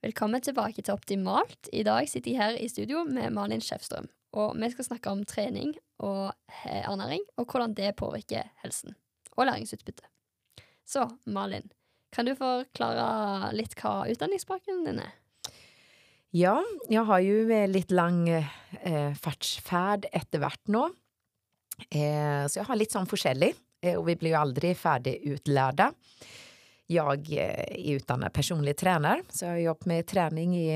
Velkommen tilbake til Optimalt. I dag sitter jeg her i studio med Malin Skjefstrøm. Og vi skal snakke om trening og ernæring, og hvordan det påvirker helsen og læringsutbyttet. Så Malin, kan du forklare litt hva utdanningsbakgrunnen din er? Ja, jeg har jo litt lang eh, fartsferd etter hvert nå. Eh, så jeg har litt sånn forskjellig, eh, og vi blir jo aldri ferdig utlærde. Jeg eh, er utdannet personlig trener, så jeg har jobbet med trening i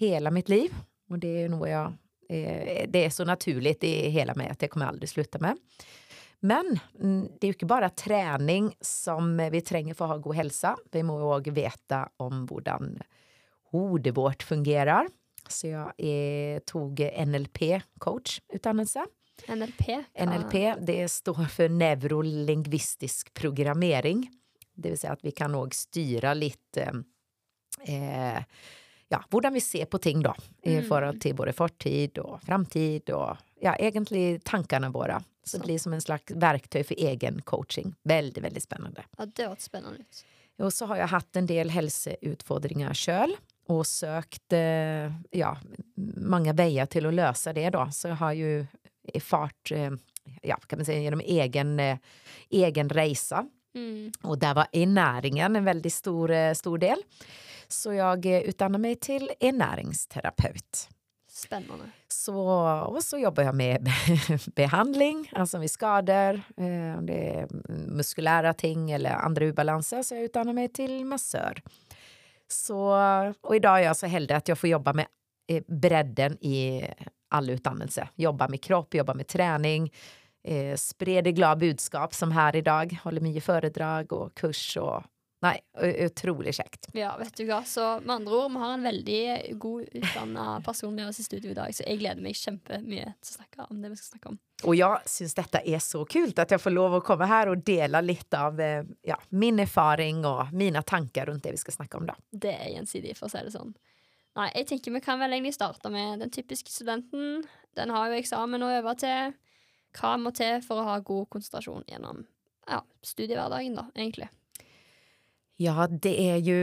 hele mitt liv. Og det er noe jeg eh, Det er så naturlig i hele meg at jeg kommer aldri slutte med. Men mm, det er jo ikke bare trening som vi trenger for å ha god helse. Vi må òg vite om hvordan hodet vårt fungerer. Så jeg er, tok NLP-coach-utdannelse. NLP? NLP det står for nevrolingvistisk programmering. Det vil si at vi kan òg styre litt eh, ja, hvordan vi ser på ting. I Mm. forhold til både fortid og framtid og ja, egentlig tankene våre. Så Sant. det blir som en slags verktøy for egen coaching. Veldig, veldig spennende. Ja, det spennende ut. Og så har jeg hatt en del helseutfordringer sjøl, og søkt eh, ja, mange veier til å løse det, da. Så jeg har jo i fart eh, ja, kan man si, gjennom egen, eh, egen reise. Mm. Og der var ernæringen en veldig stor, eh, stor del. Så jeg eh, utdannet meg til ernæringsterapeut. Spennende. Så, og så jobber jeg med behandling, altså ved skader, eh, om det er muskulære ting eller andre ubalanser, så jeg utdanner meg til massør. Så, og i dag er jeg så heldig at jeg får jobbe med bredden i all utdannelse. Jobbe med kropp, jobbe med trening, eh, spre det glade budskap som her i dag. Holder mye foredrag og kurs og Nei, u- utrolig kjekt. Ja, vet du hva. Så med andre ord, vi har en veldig god utdanna person med oss i studio i dag, så jeg gleder meg kjempemye til å snakke om det vi skal snakke om. Og jeg syns dette er så kult at jeg får lov å komme her og dele litt av eh, ja, min erfaring og mine tanker rundt det vi skal snakke om. da. Det er gjensidig, for å si det sånn. Nei, jeg tenker vi kan vel egentlig starte med den typiske studenten. Den har jo eksamen å øve til. Hva må til for å ha god konsentrasjon gjennom ja, studiehverdagen, da, egentlig? Ja, det er jo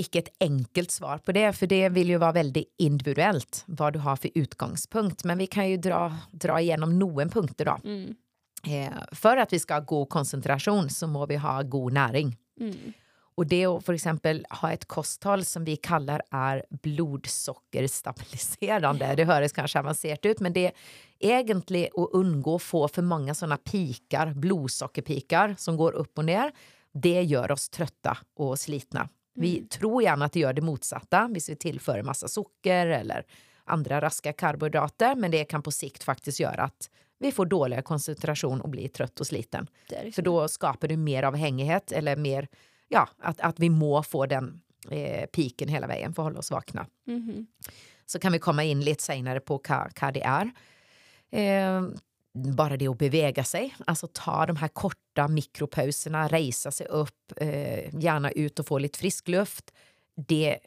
ikke et enkelt svar på det, for det vil jo være veldig individuelt hva du har for utgangspunkt. Men vi kan jo dra, dra igjennom noen punkter, da. Mm. Eh, for at vi skal ha god konsentrasjon, så må vi ha god næring. Mm. Og det å for eksempel ha et kosthold som vi kaller er blodsukkerstabiliserende, det høres kanskje avansert ut, men det er egentlig å unngå å få for mange sånne piker, blodsukkerpiker, som går opp og ned. Det gjør oss trøtte og slitne. Vi tror gjerne at det gjør det motsatte hvis vi tilfører masse sukker eller andre raske karbohydrater, men det kan på sikt faktisk gjøre at vi får dårligere konsentrasjon og blir trøtt og sliten. Liksom da skaper du mer avhengighet, eller mer Ja, at, at vi må få den eh, piken hele veien for å holde oss våkne. Mhm. Så kan vi komme inn litt senere på hva det er. Eh, bare det å bevege seg, altså ta de her korte mikropausene, reise seg opp, eh, gjerne ut og få litt frisk luft. Det,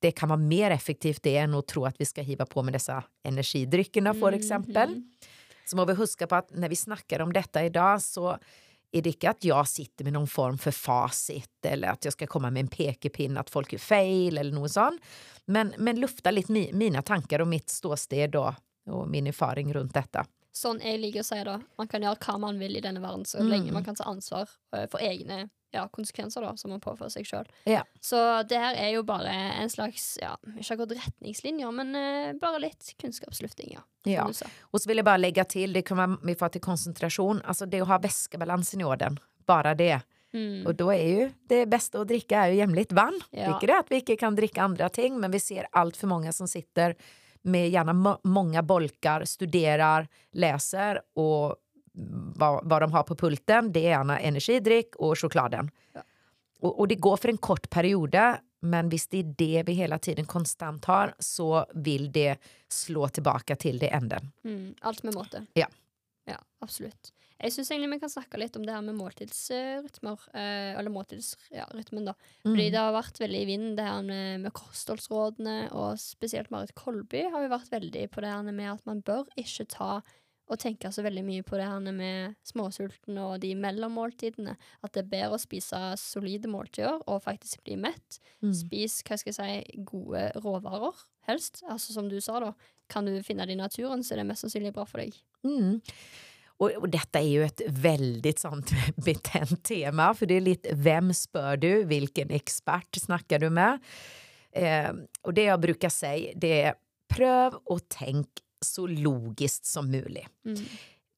det kan være mer effektivt det enn å tro at vi skal hive på med disse energidrykkene, for eksempel. Mhm. Så må vi huske på at når vi snakker om dette i dag, så är det inte att jag sitter med någon form för facit eller att jag ska komma med en pekepinn att folk är fel eller något sånt. Men, men lufta lite mi, mina tankar och mitt ståsted då och min erfaring runt detta. Sånn jeg liker å si det. Man kan gjøre hva man vil i denne verden, så Mm. lenge man kan ta ansvar eh, for egne ja, konsekvenser da, som man påfører seg sjøl. Ja. Så det her er jo bare en slags, ja, ikke akkurat retningslinjer, men eh, bare litt kunnskapslufting, ja. Ja. Og så vil jeg bare legge til, det kan være vi får til konsentrasjon, altså det å ha væskebalansen i orden, bare det. Mm. Og da er jo det beste å drikke er jo hjemlig vann. Ja. Ikke det at vi ikke kan drikke andre ting, men vi ser altfor mange som sitter med gjerne ma- mange bolker, studerer, leser, og hva, hva de har på pulten, det er gjerne energidrikk og sjokoladen. Ja. Og, og det går for en kort periode, men hvis det er det vi hele tiden konstant har, så vil det slå tilbake til det enden. Mm. Alt med måte. Ja. Ja, absolutt. Jeg syns egentlig vi kan snakke litt om det her med måltidsrytmer. Eh, eller måltidsrytmen, da. Fordi det har vært veldig i vinden, det her med, med kostholdsrådene, og spesielt Marit Kolby har jo vært veldig på det her med at man bør ikke ta å tenke så veldig mye på det her med småsulten og de mellommåltidene. At det er bedre å spise solide måltider og faktisk bli mett. Mm. Spis hva skal jeg si, gode råvarer, helst. Altså Som du sa, da. Kan du finne det i naturen, så er det mest sannsynlig bra for deg. Mm. Och, och detta är ju ett väldigt sånt betänt tema, för det är lite vem spör du, vilken expert snackar du med? Eh, och det jag brukar säga, det är pröv och tänk så logiskt som möjligt. Mm.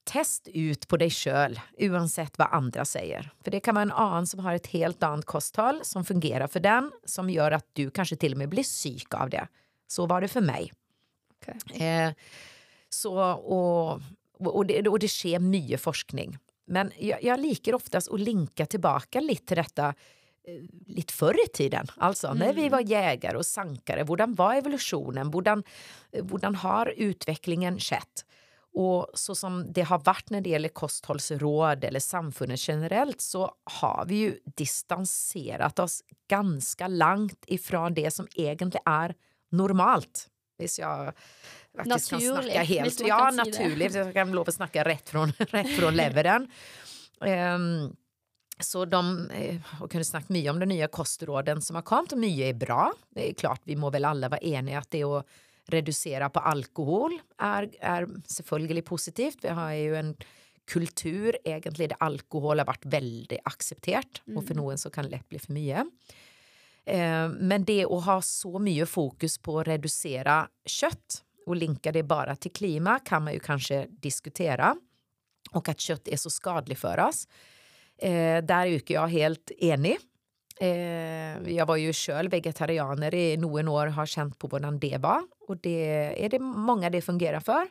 Test ut på dig själv, oavsett vad andra säger. För det kan vara en annan som har ett helt annat kosthåll som fungerar för den, som gör att du kanske till och med blir psyk av det. Så var det för mig. Okay. Eh, så, och, och, det, och det sker mycket forskning. Men jag, jag liker oftast att linka tillbaka lite till detta eh, lite förr i tiden. Alltså mm. när vi var jägare och sankare. Hur var evolutionen? Hur har utvecklingen skett? Och så som det har varit när det gäller kosthållsråd eller samfundet generellt så har vi ju distanserat oss ganska långt ifrån det som egentligen är normalt. Hvis jag faktiskt kan snacka helt. Ja, naturligt. Jag kan lov att snacka rätt från, rätt från leveren. Um, så de eh, och kunde snacka mycket om de nya kostråden som har kommit och mycket är bra. Det är klart, vi må väl alla vara eniga att det att reducera på alkohol är, är selvfølgelig positivt. Vi har ju en kultur egentligen där alkohol har varit väldigt accepterat mm. och för någon så kan det lätt bli för mycket. Eh, men det att ha så mycket fokus på att reducera kött och linka det bara till klima kan man ju kanske diskutera. Och att kött är så skadligt för oss. Eh, där är jag helt enig. Eh, jag var ju själv vegetarianer i några år har känt på hur det var och det är det många det fungerar för.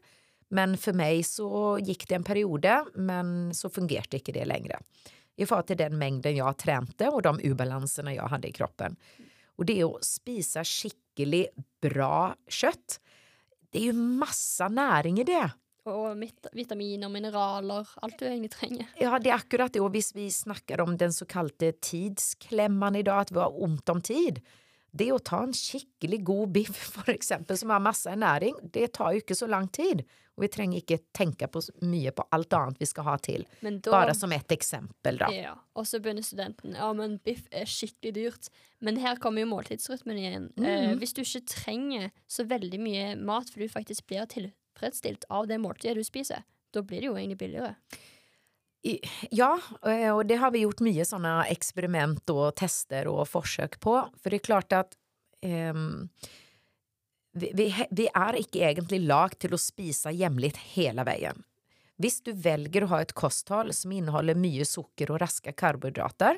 Men för mig så gick det en period, men så fungerade inte det längre i forhold till den mängden jag tränade och de obalanserna jag hade i kroppen. Och det är att spisa skickligt bra kött. Det är ju massa näring i det. Och vitaminer, mineraler, allt du egentligen tränger. Ja, det är akkurat det. Och vi snackar om den så kallade tidsklämman idag, att vi har ont om tid det att ta en skicklig god biff för exempel som har massa näring, det tar ju inte så lång tid. Och vi tränger inte tänka på mycket på allt annat vi ska ha till. Då, Bara som ett exempel då. Ja, och så börjar studenten, ja men biff är skickligt dyrt. Men här kommer ju måltidsrytmen igen. Mm. Eh, du inte tränger så väldigt mycket mat för du faktiskt blir tillfredsställd av det måltidet du spiser, då blir det ju egentligen billigare. Ja, eh, och det har vi gjort mycket sådana experiment och tester och försök på. För det är klart att um, vi, vi, vi, är inte egentligen lag till att spisa jämligt hela vägen. Visst du väljer att ha ett kosthåll som innehåller mycket socker och raska karbohydrater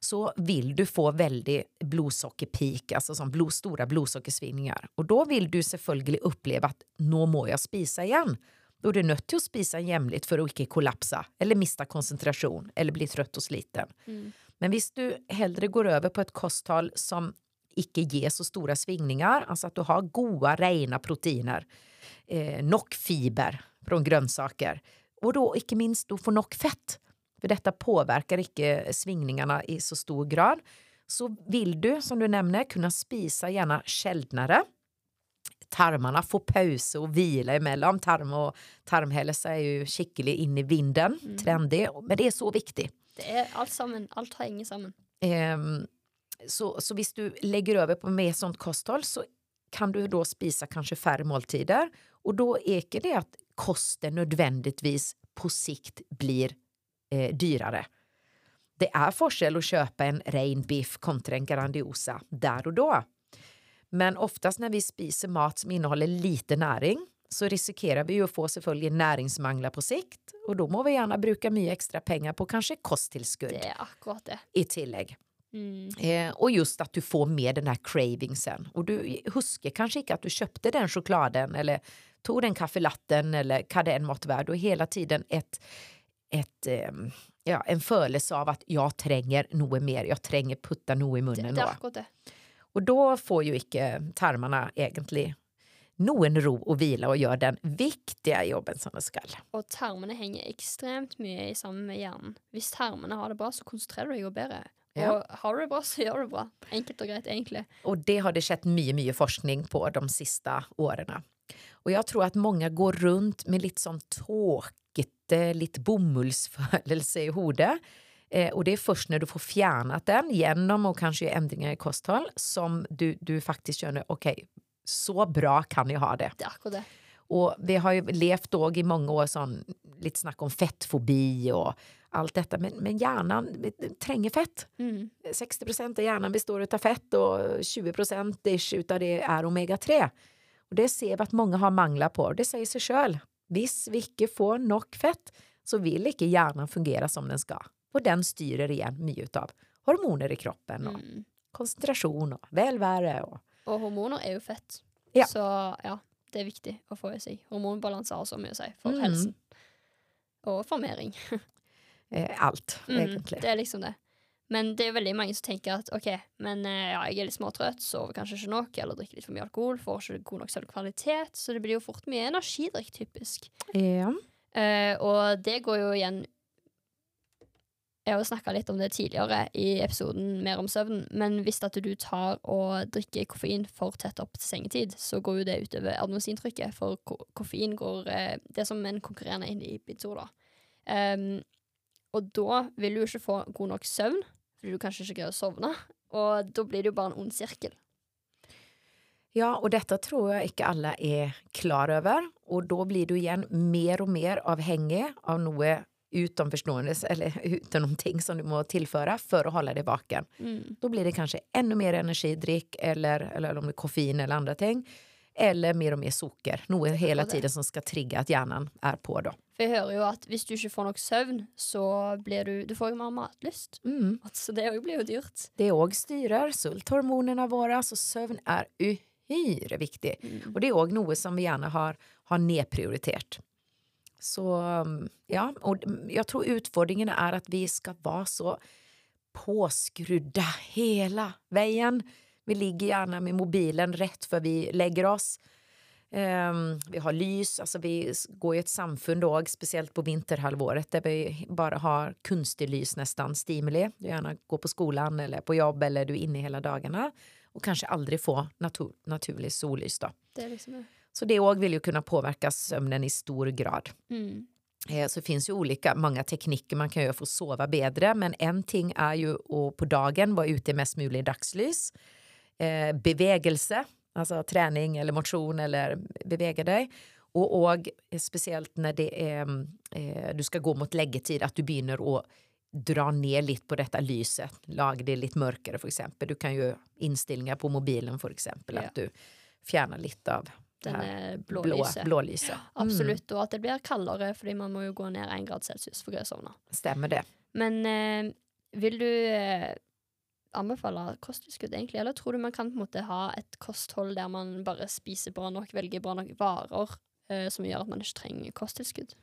så vill du få väldigt blodsockerpeak, alltså som blod, stora blodsockersvingningar. Och då vill du självklart uppleva att nu må jag spisa igen. Då är du nött till att spisa jämligt för att inte kollapsa eller mista koncentration eller bli trött och sliten. Mm. Men visst du hellre går över på ett kosthåll som icke ger så stora svingningar, alltså att du har goda, rena proteiner, eh, nog fiber från grönsaker och då icke minst du får nog fett. För detta påverkar icke svingningarna i så stor grad. Så vill du, som du nämner, kunna spisa gärna skäldnare tarmarna får paus och vila emellan. Tarm och tarmhälsa är ju skicklig in i vinden, mm. trendig, men det är så viktigt. Det är allt samman, allt hänger samman. Um, så, så visst du lägger över på mer sånt kosthåll så kan du då spisa kanske färre måltider och då är det att kosten nödvändigtvis på sikt blir eh, dyrare. Det är forskel att köpa en ren biff kontra en Grandiosa där och då. Men oftast när vi spiser mat som innehåller lite näring så riskerar vi ju att få selvfølgelig näringsmanglar på sikt och då må vi gärna bruka mycket extra pengar på kanske det. I tillägg. Mm. Eh, och just att du får med den här cravingsen. Och du husker kanske inte att du köpte den chokladen eller tog den kaffelatten eller vad det än mått värd och hela tiden ett, ett eh, ja, en følelse av att jag tränger något mer, jag tränger putta något i munnen. Det, det. Och då får ju icke tarmarna egentligen någon ro och vila och gör den viktiga jobben som de ska. Och tarmarna hänger extremt mycket samman med hjärnan. Visst tarmarna har det bra så koncentrerar du dig bättre. Ja. Och har du det bra så gör du bra. Enkelt och greit, egentligen. Och det har det skett mycket, mycket forskning på de sista åren. Och jag tror att många går runt med lite sån tråkigt, eh, lite bomullsfølelse i hodet. Eh, och det är först när du får fjärnat den genom och kanske ändringar i kosthåll som du, du faktiskt känner okej, okay, så bra kan jag ha det. Det. Och vi har ju levt då i många år sån, lite snack om fettfobi och allt detta. Men, men hjärnan tränger fett. Mm. 60% av hjärnan består av fett och 20 ish av det är omega-3. Och det ser vi att många har manglar på. Det säger sig själv. Hvis vi inte får nog fett så vill inte hjärnan fungera som den ska. Och den styrer igen mycket av hormoner i kroppen och mm. koncentration och välvære. Och... och hormoner är ju fett. Ja. Så ja, det är viktigt att få i sig. Hormonbalans har så mycket att säga för mm. hälsan. Och formering. Eh, allt, mm, egentligen. Det är liksom det. Men det är väldigt många som tänker att okej, okay, men eh, ja, jag är lite småtrött, sover kanske inte nog eller dricker lite för mycket alkohol, får inte god nog sömnkvalitet, så det blir ju fort mycket energidryck typisk. Ja. Uh, och det går ju igen jag har snakka litt om det tidligere i episoden mer om søvn, men hvis at du tar og drikker koffein for tett opp til sengetid, så går jo det utover adenosintrykket, for koffein går eh, Det er som en konkurrerende inhibitor, da. Um, og da vil du ikke få god nok søvn, fordi du kanskje ikke greier å sovne, og da blir det jo bare en ond sirkel. Ja, och detta tror jag inte alla är klar över. Och då blir du igen mer och mer avhengig av noe utomförstående eller utan någonting som du må tillföra för att hålla dig vaken. Mm. Då blir det kanske ännu mer energidryck eller, eller om det är koffein eller andra ting. Eller mer och mer socker, något hela tiden som ska trigga att hjärnan är på. Då. För jag hör ju att om du inte får någon sömn så blir du, du får ju mer matlust. Mm. Så det blir ju dyrt. Det också styrer sulthormonerna våra, så sömn är uhyre viktigt. Mm. Och det är också något som vi gärna har, har nedprioriterat. Så mm, ja, och mm, jag tror utfordringen är att vi ska vara så påskrudda hela vägen. Vi ligger gärna med mobilen rätt för vi lägger oss. Um, vi har lys, alltså vi går i ett samfund då, speciellt på vinterhalvåret där vi bara har kunstig lys nästan, stimuli. Du gärna går på skolan eller på jobb eller du är inne hela dagarna och kanske aldrig få natur naturlig sollys. Då. Det är liksom så det också vill ju kunna påverka sömnen i stor grad. Mm. Eh, så det finns ju olika, många tekniker man kan göra för att sova bättre men en ting är ju att på dagen vara ute i mest möjligt dagslys. Eh, bevegelse, alltså träning eller motion eller bevega dig. Och, och speciellt när det är, eh, du ska gå mot läggetid, att du börjar att dra ner lite på detta lyset, lag det lite mörkare för exempel. Du kan ju inställningar på mobilen för exempel, ja. att du fjärnar lite av den blålyset. Blå, blålyset. Mm. Absolutt, og at det blir kaldere fordi man må jo gå ner en grad celsius for å sovne. Stemmer det. Men eh, vil du eh, anbefale kosttilskudd, egentlig? Eller tror du man kan på en måte ha et kosthold der man bare spiser bra nok, velger bra nok varer, eh, som gjør at man ikke trenger kosttilskudd?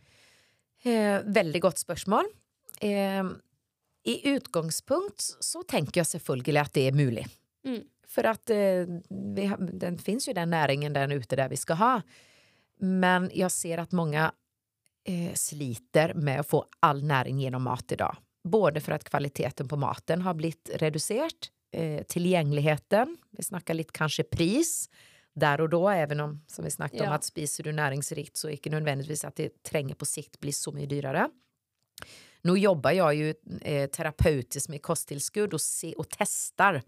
Eh, veldig godt spørsmål. Eh, I utgangspunkt så tenker jeg selvfølgelig at det er mulig. Mm. För att eh, vi, den finns ju den näringen där ute där vi ska ha. Men jag ser att många eh, sliter med att få all näring genom mat idag. Både för att kvaliteten på maten har blivit reducerat, eh, tillgängligheten, vi snackar lite kanske pris där och då, även om som vi snackade ja. om att spiser du näringsrikt så inte nödvändigtvis att det tränger på sikt blir så mycket dyrare. Nu jobbar jag ju eh, terapeutiskt med kosttillskudd och, se, och testar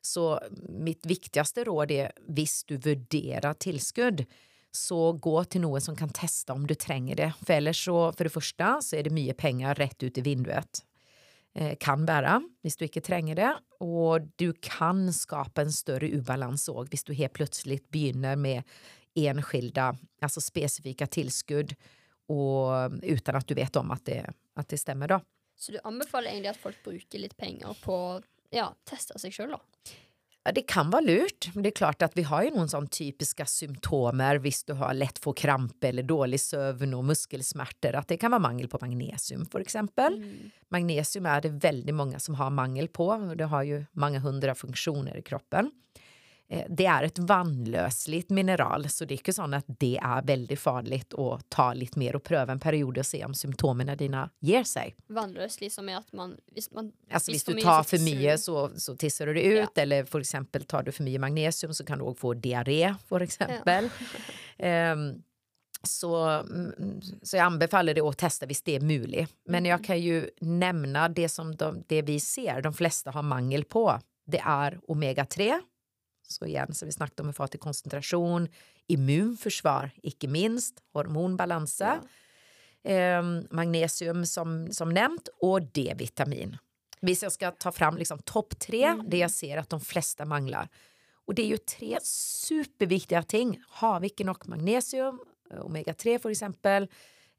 så mitt viktigaste råd är, visst du värderar tillskudd, så gå till någon som kan testa om du tränger det. För ellers så, för det första, så är det mycket pengar rätt ut i vinduet. Eh, kan bära, om du inte tränger det. Och du kan skapa en större obalans om du helt plötsligt begynner med enskilda, alltså specifika tillskudd och utan att du vet om att det, att det stämmer då. Så du anbefaler egentligen att folk brukar lite pengar på ja, testa sig själv då? Ja, det kan vara lurt. Det är klart att vi har ju någon sån typiska symptomer. Visst, du har lätt få kramp eller dålig sömn och muskelsmärtor. Att det kan vara mangel på magnesium för exempel. Mm. Magnesium är det väldigt många som har mangel på. Det har ju många hundra funktioner i kroppen. Eh, det är ett vannlösligt mineral, så det är inte så att det är väldigt farligt att ta lite mer och pröva en period och se om symptomen dina ger sig. Vannlöslig som är att man... Hvis man alltså, hvis du tar för mycket så, så tissar du det ut ja. eller för exempel tar du för mycket magnesium så kan du få diarré för exempel. Ja. um, så, mm, så jag anbefaller det att testa visst det är möjligt. Men jag mm. kan ju nämna det som de, det vi ser de flesta har mangel på. Det är omega-3 så igen, så vi snackade om fart i koncentration, immunförsvar, icke minst, hormonbalanser, ja. eh, magnesium som, som nämnt och D-vitamin. Hvis jag ska ta fram liksom topp tre, mm. det jag ser att de flesta manglar. Och det är ju tre superviktiga ting. Har vi inte nog magnesium, omega-3 för exempel,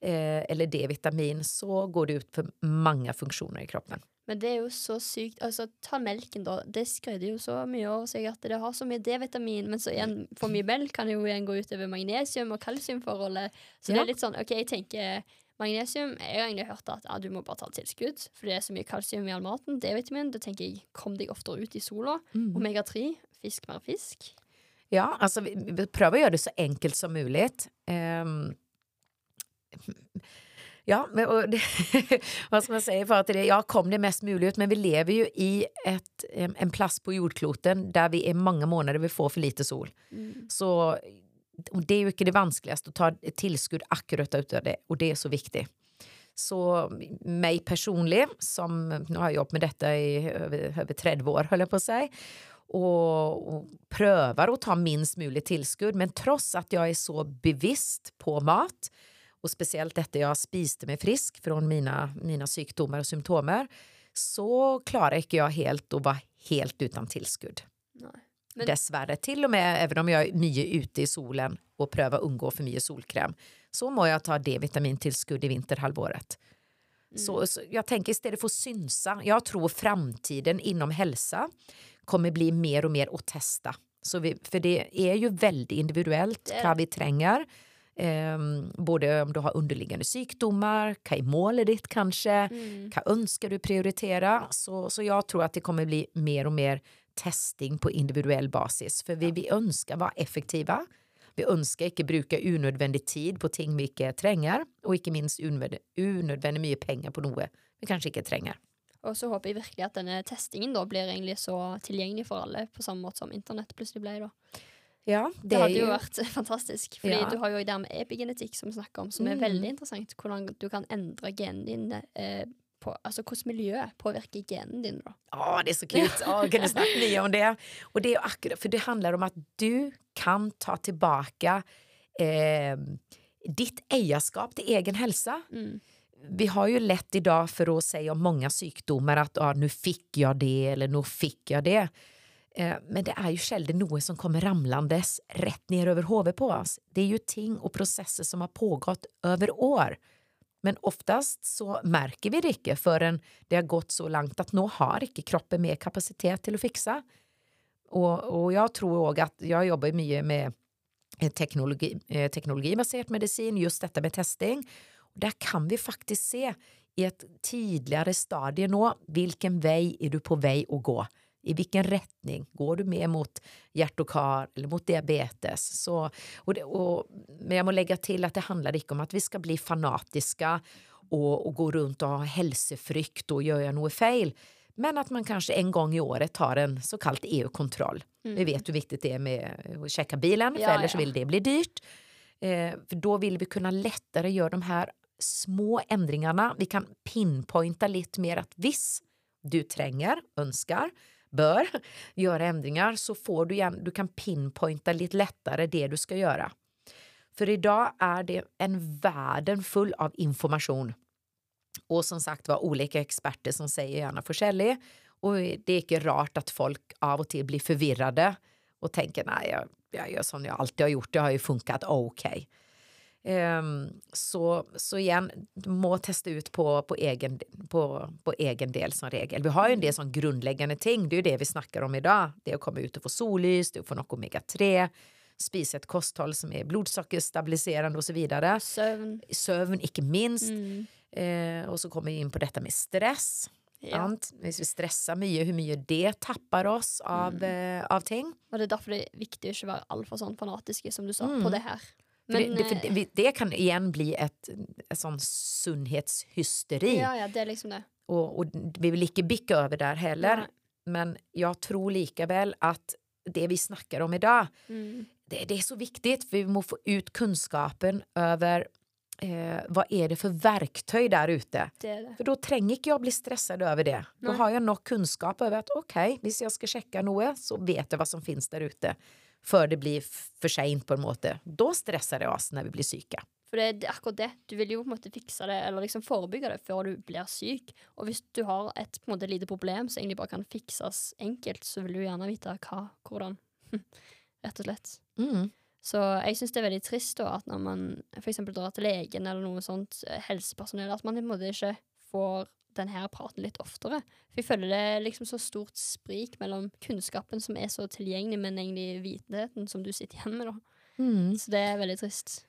eh, eller D-vitamin så går det ut för många funktioner i kroppen. Men det er jo så sykt. Altså, ta melken, da. Det skrøyder jo så mye over seg at det har så mye D-vitamin, men så igjen, for mye melk kan jo igjen gå utover magnesium og kalsiumforholdet. Så ja. det er litt sånn, OK, jeg tenker Magnesium jeg har egentlig hørt at ja, du må bare ta tilskudd, for det er så mye kalsium i all maten. D-vitamin, det tenker jeg kom deg oftere ut i sola. Mm. Omega-3, fisk mer fisk. Ja, alltså vi, vi prövar göra det så enkelt som möjligt. Um, Ja, men, och det, vad ska man säga för att det? Ja, kom det mest möjligt men vi lever ju i ett, en plats på jordkloten där vi är många månader vi får för lite sol. Mm. Så och det är ju inte det vanskligaste att ta ett tillskudd akkurat utav det och det är så viktigt. Så mig personligen, som nu har jag jobbat med detta i över, över 30 år höll jag på att säga, och, och prövar att ta minst möjligt tillskudd men trots att jag är så bevisst på mat och speciellt detta jag spiste mig frisk från mina, mina sjukdomar och symptomer så klarar inte jag helt att vara helt utan tillskudd. Nej. Men... Dessvärre, till och med även om jag är mycket ute i solen och prövar undgå för mycket solkräm så må jag ta D-vitamintillskudd i vinterhalvåret. Mm. Så, så, jag tänker istället för att synsa, jag tror framtiden inom hälsa kommer bli mer och mer att testa. Så vi, för det är ju väldigt individuellt vad vi tränger. Um, både om du har underliggande sjukdomar, vad är målet ditt kanske, mm. vad önskar du prioritera? Så, så jag tror att det kommer bli mer och mer testing på individuell basis. För vi, ja. vi önskar vara effektiva. Vi önskar inte bruka onödvändig tid på ting vi inte tränger och inte minst unödvändigt mycket pengar på något vi kanske inte tränger. Och så hoppas jag verkligen att den här testingen då blir egentlig så tillgänglig för alla på samma sätt som internet plötsligt blev då. Ja, det, det hadde jo vært fantastisk. Fordi ja. du har jo det med epigenetikk som vi snakker om, som mm. er veldig interessant. Hvordan du kan endre genene dine. Eh, på, alltså hur miljö påverkar genen din då? Ja, det är så kul. Ja, jag kunde snacka mer om det. Och det är akkurat, för det handlar om att du kan ta tillbaka eh, ditt ägarskap till egen hälsa. Mm. Vi har ju lätt idag för att säga om många sjukdomar att ah, nu fick jag det eller nu fick jag det. Eh, men det är ju sällan något som kommer ramlandes rätt ner över huvudet på oss. Det är ju ting och processer som har pågått över år. Men oftast så märker vi det inte förrän det har gått så långt att nu har inte kroppen mer kapacitet till att fixa. Och, och jag tror också att jag jobbar mycket med eh, teknologi, eh, teknologibaserad medicin, just detta med testing. Och där kan vi faktiskt se i ett tidigare stadie nå vilken väg är du på väg att gå i vilken riktning? Går du mer mot hjärt och kar eller mot diabetes? Så, och det, och, men jag må lägga till att det handlar inte om att vi ska bli fanatiska och, och gå runt och ha hälsofrykt och göra något fel. Men att man kanske en gång i året tar en så kallad EU-kontroll. Mm. Vi vet hur viktigt det är med att checka bilen, för ja, ellers ja. vill det bli dyrt. Eh, för då vill vi kunna lättare göra de här små ändringarna. Vi kan pinpointa lite mer att viss du tränger, önskar, bör göra ändringar så får du, igen, du kan pinpointa lite lättare det du ska göra. För idag är det en världen full av information. Och som sagt var olika experter som säger gärna forskjellig. Och det är inte rart att folk av och till blir förvirrade och tänker nej, jag, jag gör som jag alltid har gjort, det har ju funkat okej. Okay. Um, så, så igen, du må testa ut på, på, egen, på, på egen del som regel. Vi har ju en del mm. sån grundläggande ting, det är ju det vi snackar om idag. Det är att komma ut och få sollys, det är att få något omega-3, spisa ett kosthåll som är blodsockerstabiliserande och så vidare. Sömn. Sömn, icke minst. Mm. Eh, och så kommer vi in på detta med stress. Ja. Hvis vi stresser mye, hvor mye det tapper oss av, Mm. eh, av ting. Og det er derfor det er viktig å ikke være altfor sånn fanatiske, som du sa, Mm. på det her. Men det, det, for eh, det, det kan igjen bli et, et sånn sunnhetshysteri. ja, ja, det er liksom det. Og, og vi vil ikke bikke over der heller. Nei. Men jeg tror likevel at det vi snakker om i dag, Mm. det, det är så viktigt för vi måste få ut kunskapen över eh, vad är det för verktyg där ute. Det det. För då tränger inte jag bli stressad över det. Då Nej. har jag nog kunskap över att okej, hvis jag ska checka något så vet jag vad som finns där ute. För det blir f- för sent på en måte. Då stressar det oss när vi blir syka. For det, er akkurat det. Du vil jo på en måte fikse det, eller liksom forebygge det før du blir syk. Og hvis du har et på en måte lite problem som egentlig bare kan fikses enkelt, så vil du gjerne vite hva, hvordan. Rett og slett. Mm. Så jeg syns det er veldig trist da, at når man f.eks. drar til legen eller noe sånt, eh, helsepersonell, at man på en måte ikke får denne praten litt oftere. For jeg føler det er liksom så stort sprik mellom kunnskapen som er så tilgjengelig, men egentlig vitenheten som du sitter igjen med. da. Mm. Så det er veldig trist.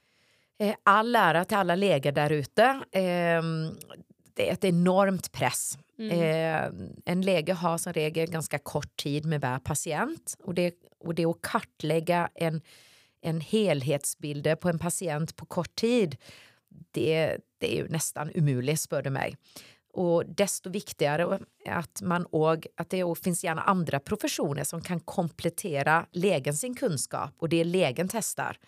Eh, all ära till alla läger där ute. Eh, det är ett enormt press. Mm. Eh, en läge har som regel ganska kort tid med hver patient och det, och det att kartlägga en, en helhetsbild på en patient på kort tid det, det är ju nästan umuligt, spør du mig. Och desto viktigare att man og, att det finns gärna andra professioner som kan komplettera legen sin kunskap och det legen testar.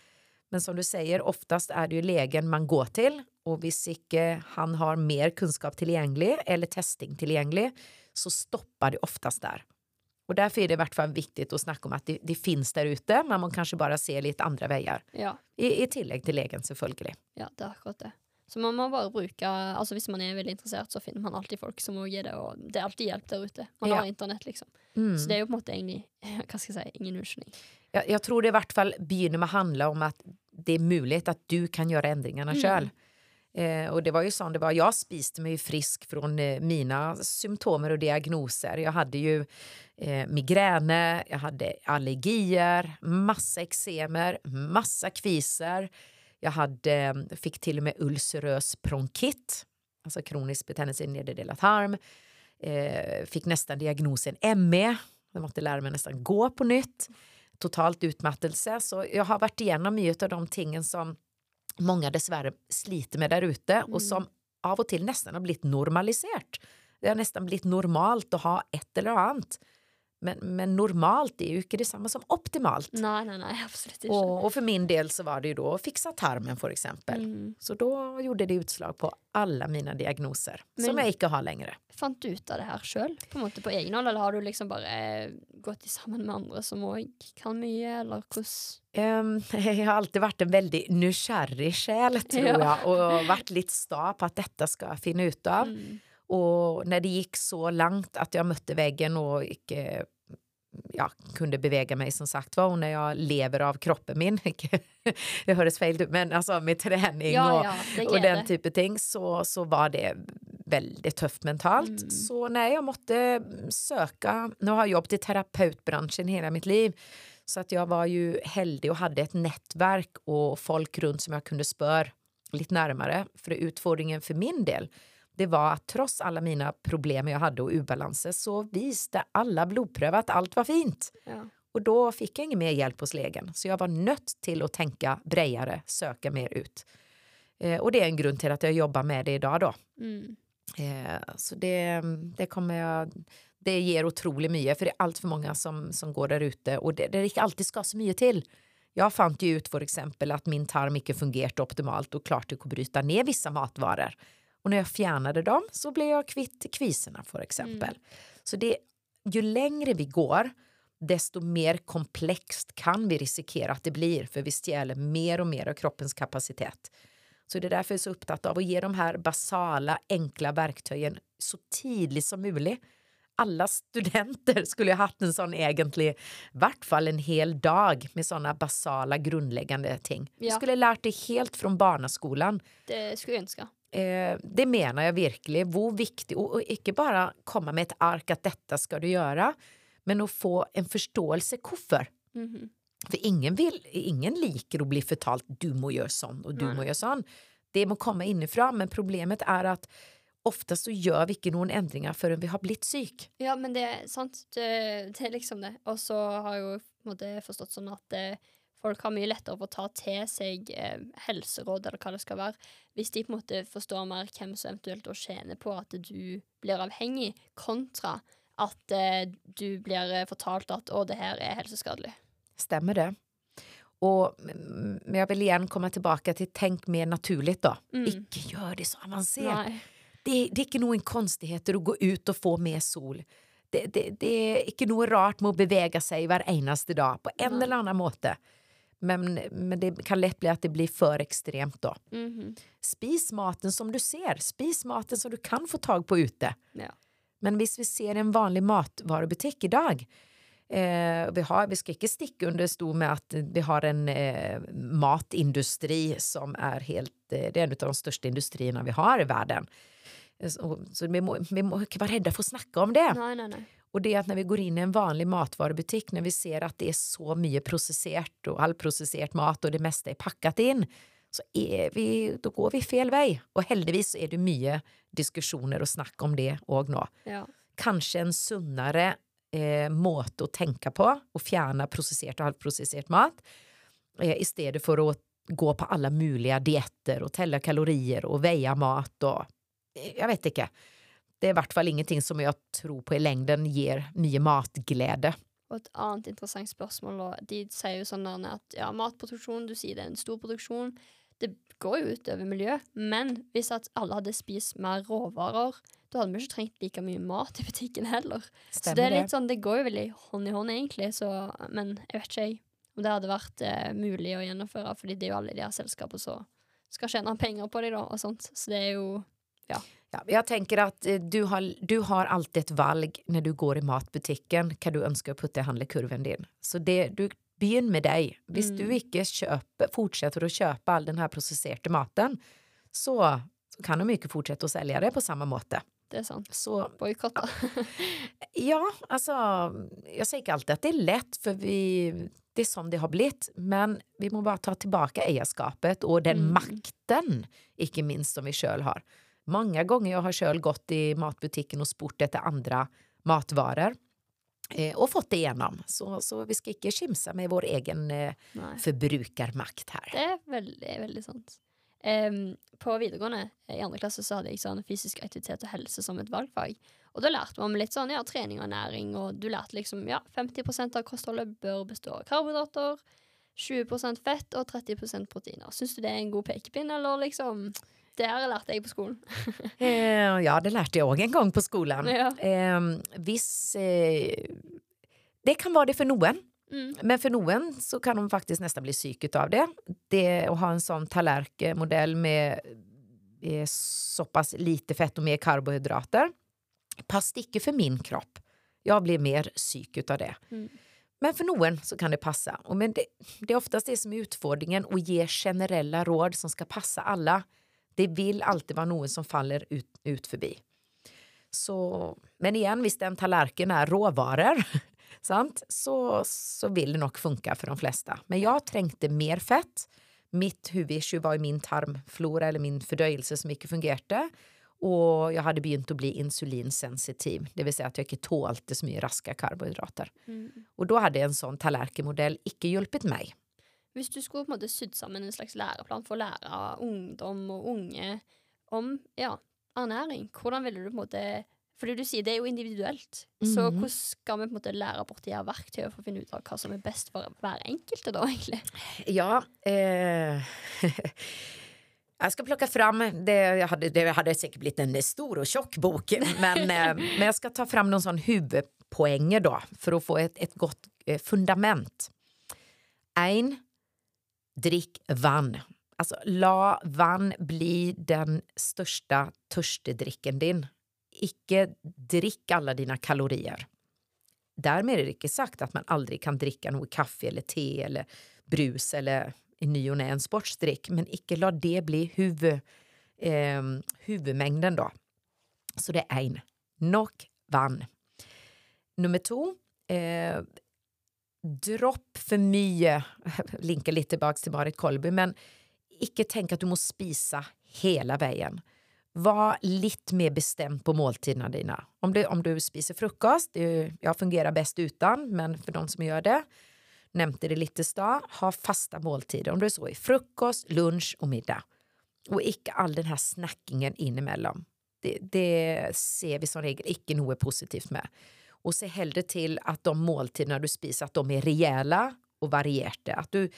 Men som du säger, oftast är det ju legen man går till och hvis ikke han har mer kunskap tilgjengelig eller testing tilgjengelig, så stoppar det oftast där. Och därför är det i hvert fall viktigt att snacka om att det, det finns där ute, men man kanske bara ser litt andre veier. Ja. I, I tillegg til legen, selvfølgelig. Ja, det er akkurat det. Så man må bare bruke Altså Hvis man er veldig interessert, så finner man alltid folk som må gi det, og det er alltid hjelp der ute. Man Ja. har internett, liksom. Mm. Så det er jo på en måte egentlig Hva skal jeg si ingen unnskyldning. Jeg, jeg tror det i hvert fall begynner med å handle om at det er mulig at du kan gjøre endringene Mm. selv. Eh, och det var ju sånn det var. Jag spiste mig frisk från eh, mina symptomer och diagnoser. Jag hade ju eh, migräner, jag hade allergier, massa eksemer, massa kviser. Jag hade, fick till och med ulcerös bronkit, alltså kronisk betennelse i nedre del av tarm. Eh, fick nästan diagnosen ME. Jag måste lära mig nästan gå på nytt. Totalt utmattelse. Så jag har varit igenom mye av de tingen som många dessverre sliter med der ute, og som av og til nesten har blitt normalisert. Det har nesten blitt normalt å ha et eller annet. Men, men normalt er jo ikke det samme som optimalt. Nei, nei, nei, absolutt ikke. Og, og for min del så var det jo da å fikse tarmen, for eksempel. Mm. Så da gjorde det utslag på alle mine diagnoser, som Men- jeg ikke har lenger. Fant du ut av det her sjøl, på måte på egen hånd, eller har du liksom bare eh, gått i sammen med andre som òg kan mye, eller hvordan Um, jeg har alltid vært en veldig nysgjerrig sjel, tror Ja. jeg, og vært litt sta på at dette skal jeg finne ut av. mm. Och när det gick så långt att jag mötte väggen och inte ja, kunde bevega mig som sagt var och när jag lever av kroppen min, det høres feil ut, men alltså med träning Ja, och, ja, och den typen av ting så, så var det väldigt tufft mentalt. Mm. Så nej, jag måtte söka, nu har jag jobbat i terapeutbranschen hela mitt liv, så att jag var ju heldig och hade ett nätverk och folk runt som jag kunde spöra lite närmare. För utfordringen för min del, det var att trots alla mina problem jag hade och ubalanser så visste alla blodprövar att allt var fint. Ja. Och då fick jag ingen mer hjälp hos legen. Så jag var nött till att tänka bredare, söka mer ut. Eh, och det är en grund till att jag jobbar med det idag då. Mm. Eh, så det, det kommer jag det ger otrolig mye, for det er altfor mange som, som går der ute, og det, det alltid skal så mye til. Jeg fant jo ut for eksempel at min tarm ikke fungerte optimalt og klarte ikke å bryte ned visse matvarer. Og når jeg fjernet dem, så ble jeg kvitt kvisene, for eksempel. Så det, jo lengre vi går, desto mer komplekst kan vi risikere at det blir, for vi stjeler mer og mer av kroppens kapasitet. Så det er derfor jeg er så opptatt av å gi de her basale, enkle verktøyene så tidlig som mulig. Alla studenter skulle ha hatt en sånn egentlig, i hvert fall en hel dag med sånne basala, grunnleggende ting. Ja. skulle lært det helt fra barneskolen. Det skulle jeg ønske. Eh, det mener jeg virkelig. Hvor viktig, og, og ikke bare komme med et ark at dette skal du gjøre, men å få en forståelse hvorfor. Mhm. For ingen, vil, ingen liker å bli fortalt du må gjøre sånn og du Nei. må gjøre sånn. Det må komme innifra, men problemet er at ofte så gjør vi ikke noen endringer før vi har blitt syk. Ja, men det er sant. Det, det er liksom det. Og så har jeg jo på en måte forstått sånn at eh, folk har mye lettere for å ta til seg eh, helseråd, eller hva det skal være, hvis de på en måte forstår mer hvem som eventuelt tjener på at du blir avhengig, kontra at eh, du blir eh, fortalt at 'å, det her er helseskadelig'. Stemmer det. Og, men jeg vil igjen komme tilbake til tenk mer naturlig, da. Mm. Ikke gjør det så avansert. Det, det er ikke noen konstigheter å gå ut og få mer sol. Det, det, det er ikke noe rart med å bevege seg hver eneste dag på en eller annen måte. Men, men det kan lett bli at det blir for ekstremt, da. Mhm. Spis maten som du ser. Spis maten som du kan få tak på ute. Ja. Men hvis vi ser en vanlig matvarebutikk i dag eh, vi, har, vi skal ikke stikke under stol med at vi har en eh, matindustri som er helt eh, Det er en av de største industriene vi har i verden. Eh, Så, så vi, må, vi må ikke være redde for å snakke om det. Nei, nei, nei. Og det at når vi går inn i en vanlig matvarebutikk, når vi ser at det er så mye prosessert og halvprosessert mat, og det meste er pakket inn, så er vi, da går vi feil vei. Og heldigvis er det mye diskusjoner og snakk om det òg nå. Ja. Kanskje en sunnere eh, måte å tenke på, å fjerne prosessert og halvprosessert mat, eh, i stedet for å gå på alle mulige dietter og telle kalorier og veie mat og eh, Jeg vet ikke. Det er i hvert fall ingenting som jeg tror på i lengden gir mye matglede. Og et annet interessant spørsmål, og de sier jo sånn at ja, matproduksjon, du sier det er en stor produksjon, det går jo utover miljø, men hvis at alle hadde spist mer råvarer, da hadde vi ikke trengt like mye mat i butikken heller. så det er litt sånn, det går jo veldig hånd i hånd egentlig, så, men jeg vet ikke jeg om det hadde vært eh, mulig å gjennomføre, fordi det er jo alle de her selskapene som skal tjene penger på de da, og sånt, så det er jo, Ja, jeg tenker at eh, du har, du har alltid et valg når du går i matbutikken hva du ønsker å putte i handlekurven din. Så det, du begynn med deg. Hvis Mm. du ikke kjøper, fortsetter å kjøpe all den her prosesserte maten, så, så kan de ikke fortsette å selge det på samme måte. det er sant. Så Boykott da. ja, altså Jeg sier ikke alltid at det er lett, for vi det er sånn det har blitt, men vi må bare ta tilbake eierskapet og den Mm. makten, ikke minst, som vi sjøl har. Mange ganger jeg har sjøl gått i matbutikken og spurt etter andre matvarer, eh, og fått det igjennom. Så, så vi skal ikke skimse med vår egen eh, Nei. forbrukermakt her. Det er veldig, veldig sant. Em, på videregående, i andre klasse, så hadde jeg sånn fysisk aktivitet og helse som et valgfag. Og da lærte man litt sånn, ja, trening og næring, og du lærte liksom, ja, 50% av kostholdet bør bestå av karbohydrater, 20% fett og 30% proteiner. Syns du det er en god pekepinn, eller liksom Det her lærte jeg på skolen. Eh, ja, det lærte jeg òg en gang på skolen. Ja. Eh, hvis eh, Det kan være det for noen. Mm. Men for noen så kan de faktisk nesten bli syke av det. Det å ha en sånn tallerkenmodell med eh, såpass lite fett og mer karbohydrater passet ikke for min kropp. Jeg blir mer syk av det. Mm. Men for noen så kan det passe. Og men det, det er oftest det som er utfordringen, å gi generelle råd som skal passe alle. Det vil alltid være noen som faller ut, ut forbi. Så, men igjen, hvis den tallerken er råvarer, sant? Så, så vil det nok funke for de fleste. Men jeg trengte mer fett. Mitt hovedissue var jo min tarmflora eller min fordøyelse som ikke fungerte. Og jeg hadde begynt å bli insulinsensitiv, det vil si at jeg ikke tålte så mye raske karbohydrater. Mm. Og da hadde en sånn tallerkenmodell ikke hjulpet meg. Hvis du skulle på en måte sydd sammen en slags læreplan for å lære ungdom og unge om ja, ernæring, hvordan ville du på en måte Fordi du sier det er jo individuelt, så Mhm. hvordan skal vi på en måte lære bort de her verktøyene for å finne ut av hva som er best for hver enkelte, da, egentlig? Ja, eh, jag ska plocka fram, det, hade, det hade säkert blivit en stor och tjock bok, men, eh, men jag ska ta fram noen sånn huvudpoenger då, för att få ett, ett gott eh, fundament. En, Drick vann. Alltså, la vann bli den största törstedricken din. Icke drick alla dina kalorier. Därmed är det icke sagt att man aldrig kan dricka något kaffe eller te eller brus eller i ny och en sportsdrick, men icke la det bli huvud, eh, huvudmängden då. Så det är en Nok vann. Nummer två. eh, Dropp för mye linkar lite tillbaka till Marit Kolby, men icke tänka att du måste spisa hela vägen. var lite mer bestämd på måltiderna dina. Om du, om du spiser frukost, det, jag fungerar bäst utan, men för de som gör det, nämnde det lite stad, ha fasta måltider. Om du är så i frukost, lunch och middag. Och icke all den här snackingen inemellan. Det, det ser vi som regel icke något positivt med. Och se hellre till att de måltiderna du spiser att de är rejäla och varierade. Att du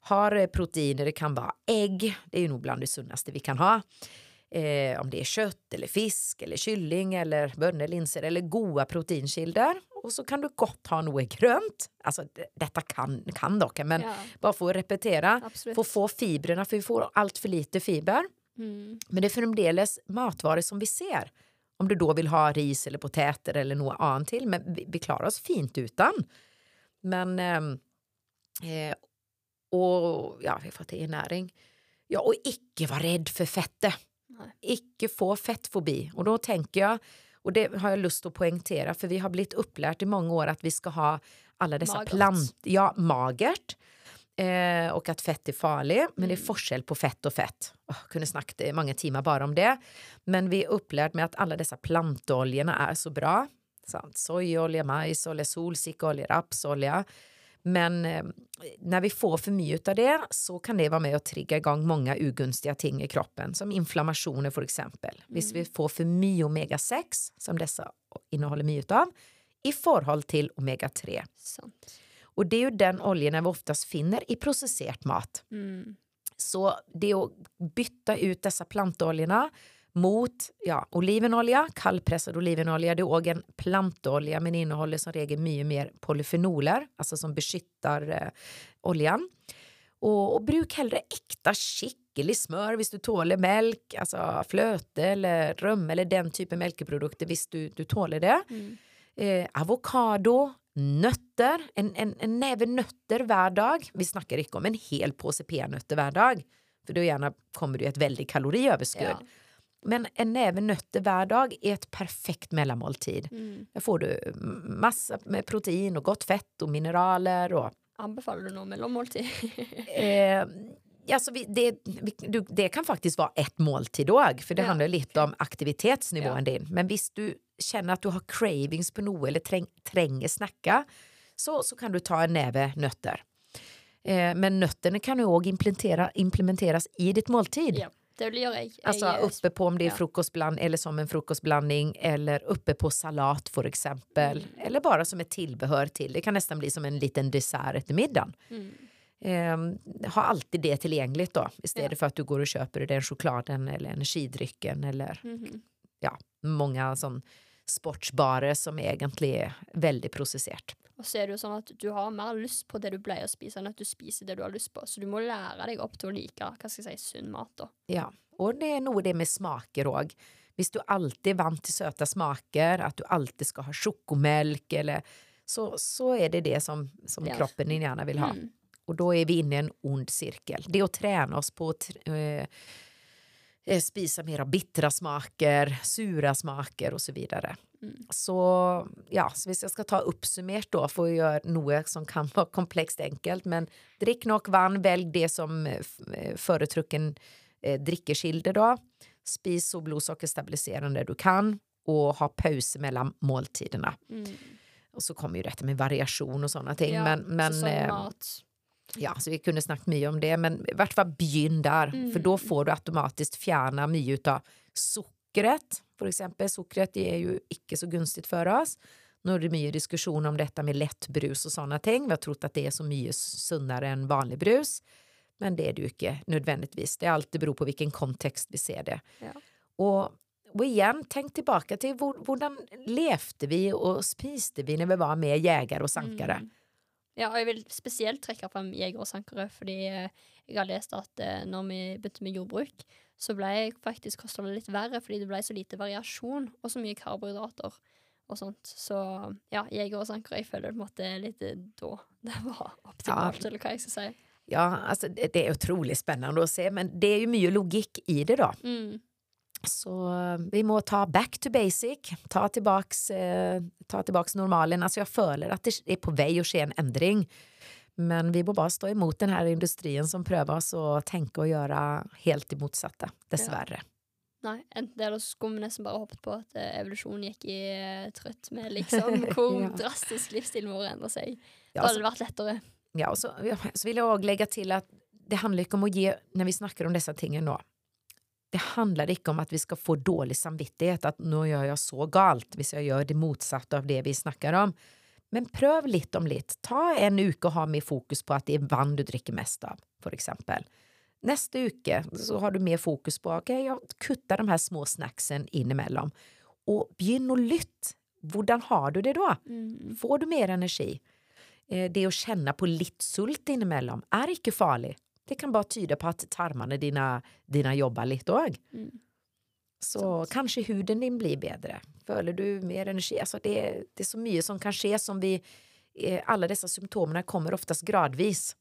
har proteiner, det kan vara ägg, det är ju nog bland det sunnaste vi kan ha. Eh, om det är kött eller fisk eller kylling eller bönor, linser eller goda proteinkilder. Och så kan du gott ha något grönt. Alltså detta kan, kan dock, men ja. bara få repetera. Absolut. Få få fibrerna, för vi får allt för lite fiber. Mm. Men det är framdeles matvaror som vi ser. Om du då vill ha ris eller potäter eller något annat till. Men vi, vi klarar oss fint utan. Men... Ehm, eh, och ja, vi får till näring. Ja, och icke vara rädd för fettet. Icke få fettfobi. Och då tänker jag, och det har jag lust att poängtera, för vi har blivit upplärt i många år att vi ska ha alla dessa magert. plant... Ja, magert. Eh, och att fett är farligt, men det är mm. forskel på fett och fett. Oh, kunde snacka i många timmar bara om det. Men vi är upplärt med att alla dessa plantoljorna är så bra. Sant? Sojolja, majsolja, solsikkeolja, rapsolja. Men eh, när vi får för mycket av det så kan det vara med och trigga igång många ogunstiga ting i kroppen som inflammationer för exempel. Mm. Hvis vi får för mycket omega-6 som dessa innehåller mycket av i förhåll till omega-3. Och det är ju den oljan vi oftast finner i processerat mat. Mm. Så det är att byta ut dessa plantoljorna mot ja, olivenolja, kallpressad olivenolja. Det är också en plantolja men innehåller som regel mycket mer polyfenoler, alltså som beskyttar eh, oljan. Och, och bruk hellre äkta skicklig smör hvis du tåler mjölk, alltså flöte eller römme eller den typen mjölkprodukter hvis du, du tåler det. Mm. Eh, avokado, nötter, en, en, en näve nötter varje dag. Vi snackar inte om en hel påse peanötter varje dag. För då gärna kommer det ett väldigt kaloriöverskott. Ja. Men en näve nötter varje dag är ett perfekt mellanmåltid. Mm. Där får du massa med protein och gott fett och mineraler. Och... Anbefaller du någon mellanmåltid? eh, alltså vi, det, vi, du, det kan faktiskt vara ett måltiddag för det ja, handlar lite om aktivitetsnivån ja. din. Men visst du känner att du har cravings på något eller träng, tränger snacka så, så kan du ta en näve nötter. Eh, men nötterna kan ju också implementera, implementeras i ditt måltid. Ja. Det blir jag. Alltså uppe på om det är frukostbland eller som en frukostblandning eller uppe på salat för exempel. Mm. Eller bara som ett tillbehör till. Det kan nästan bli som en liten dessert till middagen. Mm. Eh, ha alltid det tillgängligt då istället ja. för att du går och köper den chokladen eller energidrycken eller mm. ja, många sån sportsbarer som egentligen är väldigt processerat. Og så er det jo sånn at du har mer lyst på det du pleier å spise, enn at du spiser det du har lyst på. Så du må lære deg opp til å like hva skal jeg si, sunn mat. da. Ja, og det er noe det med smaker òg. Hvis du alltid er vant til søte smaker, at du alltid skal ha sjokomelk, eller så, så är det det som, som kroppen din gärna vill ha. Mm. Och då är vi inne i en ond cirkel. Det är att träna oss på att eh, eh, spisa mer av bittra smaker, sura smaker och så vidare. Mm. Så ja, så hvis jeg skal ta oppsummert da, for å gjøre noe som kan vara komplext enkelt, men drick nok vann, välj det som eh, eh, foretrukken eh, drikkekilde da. Spis så blodsockerstabiliserande du kan och ha pauser mellan måltiderna. Mm. Och så kommer ju detta med variation och sådana ting. Ja, men, men, eh, Ja, så vi kunde snackat mycket om det, men i vart fall begynn där, mm. för då får du automatiskt fjärna mycket av sockret, för exempel. Sockret är ju icke så gunstigt för oss. Nu är det mycket diskussion om detta med lättbrus och sådana ting. Vi har trott att det är så mycket sunnare än vanlig brus. Men det är det ju inte nödvändigtvis. Det alltid beror på vilken kontext vi ser det. Ja. Och, och igen, tänk tillbaka till hur levde vi och spiste vi när vi var med jägare och sankare. Mm. Ja, och jag vill speciellt träcka fram jägare och sankare för jag har läst att eh, när vi började med jordbruk så ble faktisk kostholdet litt verre fordi det ble så lite variasjon og så mye karbohydrater og sånt. Så ja, jeger og sanker, jeg føler på en måte litt da det var optimalt, ja. eller hva jeg skal si. Ja, alltså det är otroligt spännande att se, men det är ju mycket logik i det då. Mm. Så eh, vi må ta back to basic, ta tillbaks, eh, ta tillbaks normalen. Alltså jag följer att det är på väg att ske en ändring. Men vi må bara stå emot den här industrin som prövar oss och tänka och göra helt det motsatta, dessvärre. Nei, enten det, eller så skulle vi nesten bare hoppet på at eh, evolusjonen gikk i eh, trøtt med liksom hvor Ja. drastisk livsstilen vår endrer seg. Ja, Da så- hadde det vært lettere. Ja, och så, ja, så vill jag också lägga till att det handlar inte om att ge, när vi snackar om dessa tingen då, det handlar inte om att vi ska få dålig samvittighet, att nu gör jag så galt, hvis jag gör det motsatta av det vi snackar om. Men pröv lite om lite. Ta en uke och ha mer fokus på att det är vann du dricker mest av, för exempel. Nästa uke så har du mer fokus på, okej, jag kuttar de här små snacksen inemellan. Och begynn att lytt. Hvordan har du det då? Mm. Får du mer energi? Eh, Det å kjenne på litt sult innimellom er ikke farlig. Det kan bare tyde på at tarmene dine, dine jobber litt òg. Mm. Så Sant. kanskje huden din blir bedre. Føler du mer energi? Altså det, det er så mye som kan skje som vi eh, Alle disse symptomene kommer oftest gradvis.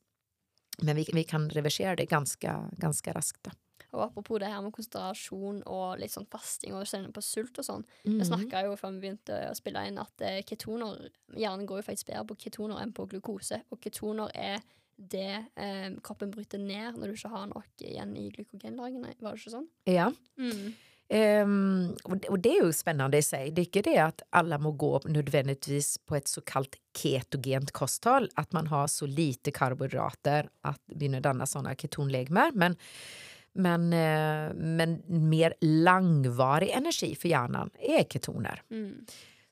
Men vi, vi kan reversere det ganske, ganske raskt. Da. Og apropos det her med konsentrasjon og litt sånn fasting og kjenne på sult og sånn. Mm. Vi snakka jo før vi begynte å spille inn at eh, ketoner Hjernen går jo faktisk bedre på ketoner enn på glukose. Og ketoner er det eh, kroppen bryter ned når du ikke har nok igjen i glykogenlagrene. Var det ikke sånn? Ja. Mm. Ehm, och, det är ju spännande i sig. Det är inte det att alla må gå nödvändigtvis på ett så kallt ketogent kosthåll, att man har så lite karbohydrater att begynner danna sådana ketonlegmer. Men, men, eh, men mer langvarig energi för hjärnan är ketoner. Mm.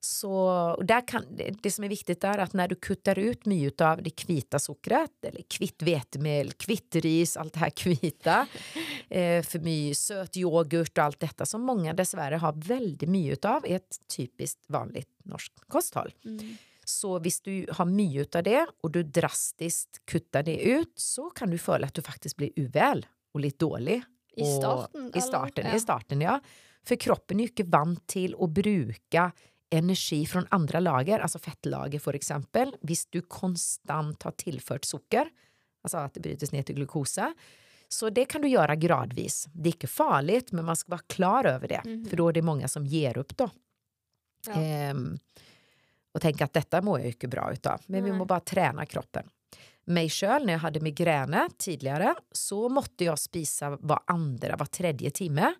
Så och där kan, det, som är viktigt är att när du kuttar ut mycket av det kvita sockret, eller kvitt vetemel, kvitt ris, allt det här kvita, eh, för mycket söt yoghurt och allt detta som många dessvärre har väldigt mycket av i ett typiskt vanligt norskt kosthåll. Mm. Så hvis du har mycket av det och du drastiskt kuttar det ut så kan du føle att du faktiskt blir uvel och lite dålig. I starten? I starten, eller? i starten, ja. For kroppen er jo ikke vant til å bruke energi fra andre lager, altså fettlager for eksempel, hvis du konstant har tilført sukker, altså at det brytes ned til glukose. Så det kan du gjøre gradvis. Det er ikke farlig, men man skal være klar over det, Mhm. for da er det mange som gir opp, da. Ja. Ehm, og tenker at dette må jeg jo ikke bra ut av, men vi Nei. må bare trene kroppen. Meg sjøl, når jeg hadde migrene tidligere, så måtte jeg spise hver andre, hver tredje time.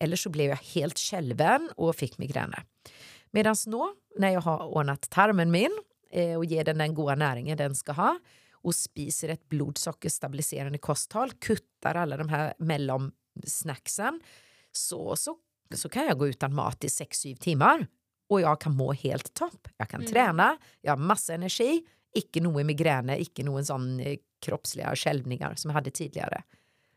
Eller så ble jeg helt skjelven og fikk migrene. Mens nå, når jeg har ordnet tarmen min eh, og gir den den gode næringen den skal ha, og spiser et blodsukkerstabiliserende kosthold, kutter alle de her mellomsnacksen, så, så, så kan jeg gå uten mat i seks-syv timer. Og jeg kan må helt topp. Jeg kan Mm. trene, jeg har masse energi, ikke noe migrene, ikke noen sånn eh, kroppslige skjelvninger som jeg hadde tidligere.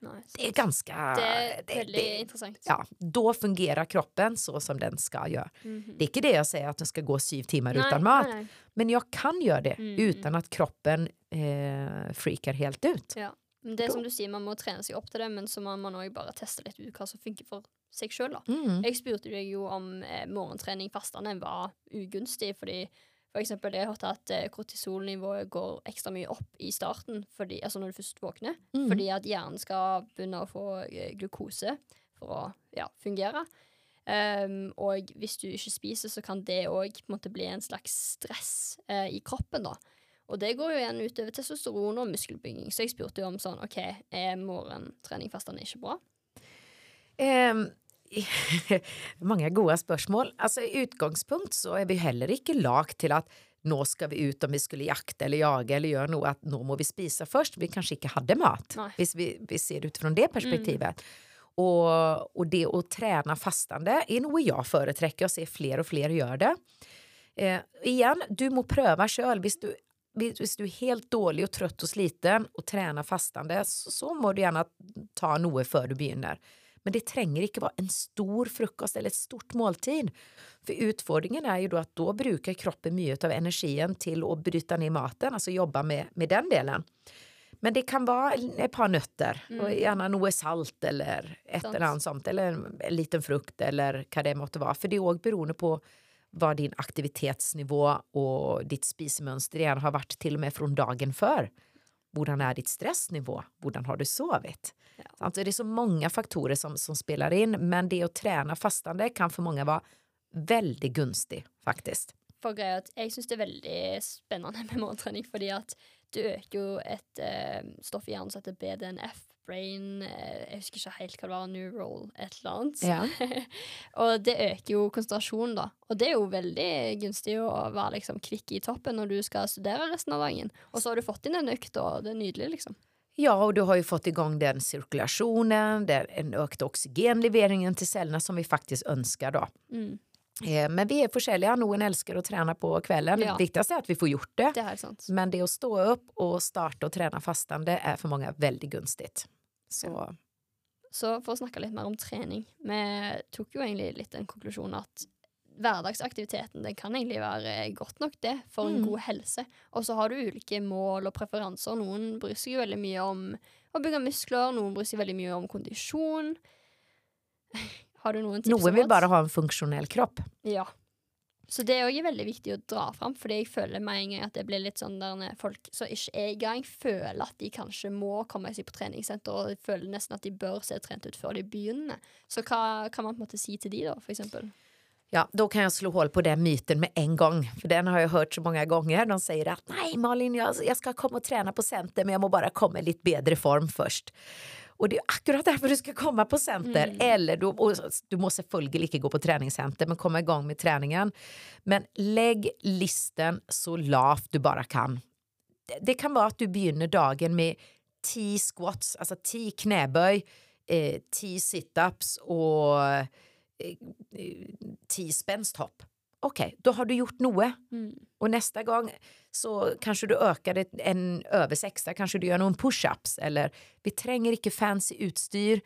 Nei, Det sant. ganske det det- veldig det- interessant. Ja, da fungerer kroppen så som den skal gjøre. Mhm. Det er ikke det jeg sier at den skal gå syv timer Nei, uten mat, nei. men jeg kan gjøre det Mm. uten at kroppen eh, freaker helt ut. Ja. Men det er som du sier, man må trene seg opp til det, men så må man òg bare teste litt ut hva som funker for seg sjøl. Mm. Jeg spurte deg jo om eh, morgentrening fastende var ugunstig, fordi for eksempel jeg hørte at eh, kortisolnivået går ekstra mye opp i starten, fordi, altså når du først våkner, Mm. fordi at hjernen skal begynne å få eh, glukose for å ja, fungere. Um, og hvis du ikke spiser, så kan det òg bli en slags stress eh, i kroppen, da. Og det går jo igjen utover testosteron og muskelbygging, så jeg spurte jo om sånn OK, er morgentrening fastende ikke bra? Ehm, mange gode spørsmål. Altså, I utgangspunkt så er vi heller ikke lagd til at nå skal vi ut om vi skulle jakte eller jage eller gjøre noe, at nå må vi spise først. Vi kanskje ikke hadde mat, hvis vi, vi ser det ut fra det perspektivet. Og, og det å trene fastende er noe jeg foretrekker, og ser flere og flere gjør det. Eh, igjen, du må prøve sjøl. Hvis du, hvis du er helt dårlig og trøtt og sliten og trener fastende, så, så må du gjerne ta noe før du begynner. Men det trenger ikke være en stor frokost eller et stort måltid. For utfordringen er jo da at da bruker kroppen mye av energien til å bryte ned maten, altså jobbe med, med den delen. Men det kan være et par nøtter, og gjerne noe salt eller et Sant. eller annet sånt, eller en liten frukt eller hva det måtte være. For det er òg beroende på hva din aktivitetsnivå og ditt spisemønster igjen har vært til og med fra dagen før. Hvordan er ditt stressnivå? Hvordan har du sovet? Ja. Sant? Så det er så mange faktorer som, som spiller inn, men det å trene fastende kan for mange være veldig gunstig, faktisk. For greia at jeg syns det er veldig spennende med morgentrening, fordi at du øker jo et eh, stoff i hjernen som heter BDNF. Brain eh, Jeg husker ikke helt hva det var. Neural et eller annet. Ja. og det øker jo konsentrasjonen, da. Og det er jo veldig gunstig å være liksom kvikk i toppen når du skal studere resten av dagen. Og så har du fått inn en økt, og det er nydelig, liksom. Ja, och du har ju fått igång den cirkulationen, den en ökt oxygenleveringen till cellerna som vi faktiskt önskar då. Mm. Eh, Men vi är forskjellige. Noen elsker å trene på kvelden. Ja. Det viktigste er at vi får gjort det. Det. Men det å stå opp og starte å trene fastende er for mange veldig gunstig. Så Så for å snakke litt mer om trening Vi tok jo egentlig litt en konklusjon at hverdagsaktiviteten det kan egentlig være godt nok det for en Mm. god helse. Og så har du ulike mål og preferanser. Noen bryr seg veldig mye om å bygge muskler, noen bryr seg veldig mye om kondisjon. Har du noen tips? noen vil bare ha en funksjonell kropp. Ja. Så det er òg veldig viktig å dra fram, fordi jeg føler med en gang at det blir litt sånn der folk som ikke er i gang, føler at de kanskje må komme seg på treningssenter, og føler nesten at de bør se trent ut før de begynner. Så hva kan man på en måte si til de, da, for eksempel? Ja, då kan jag slå hål på den myten med en gång. För den har jag hört så många gånger. De säger att nej Malin, jag, jag ska komma och träna på center men jag må bara komma i lite bättre form först. Och det är akkurat därför du ska komma på center. Mm. Eller du, och du måste selvfølgelig ikke gå på träningscenter men komma igång med träningen. Men lägg listen så lavt du bara kan. Det, det kan vara att du begynner dagen med 10 squats, alltså 10 knäbøy, eh, 10 situps og eh, ti spensthopp. Ok, da har du gjort noe. Mm. Og neste gang så kanskje du det en øvelse ekstra. Kanskje du gjør noen pushups. Eller vi trenger ikke fancy utstyr.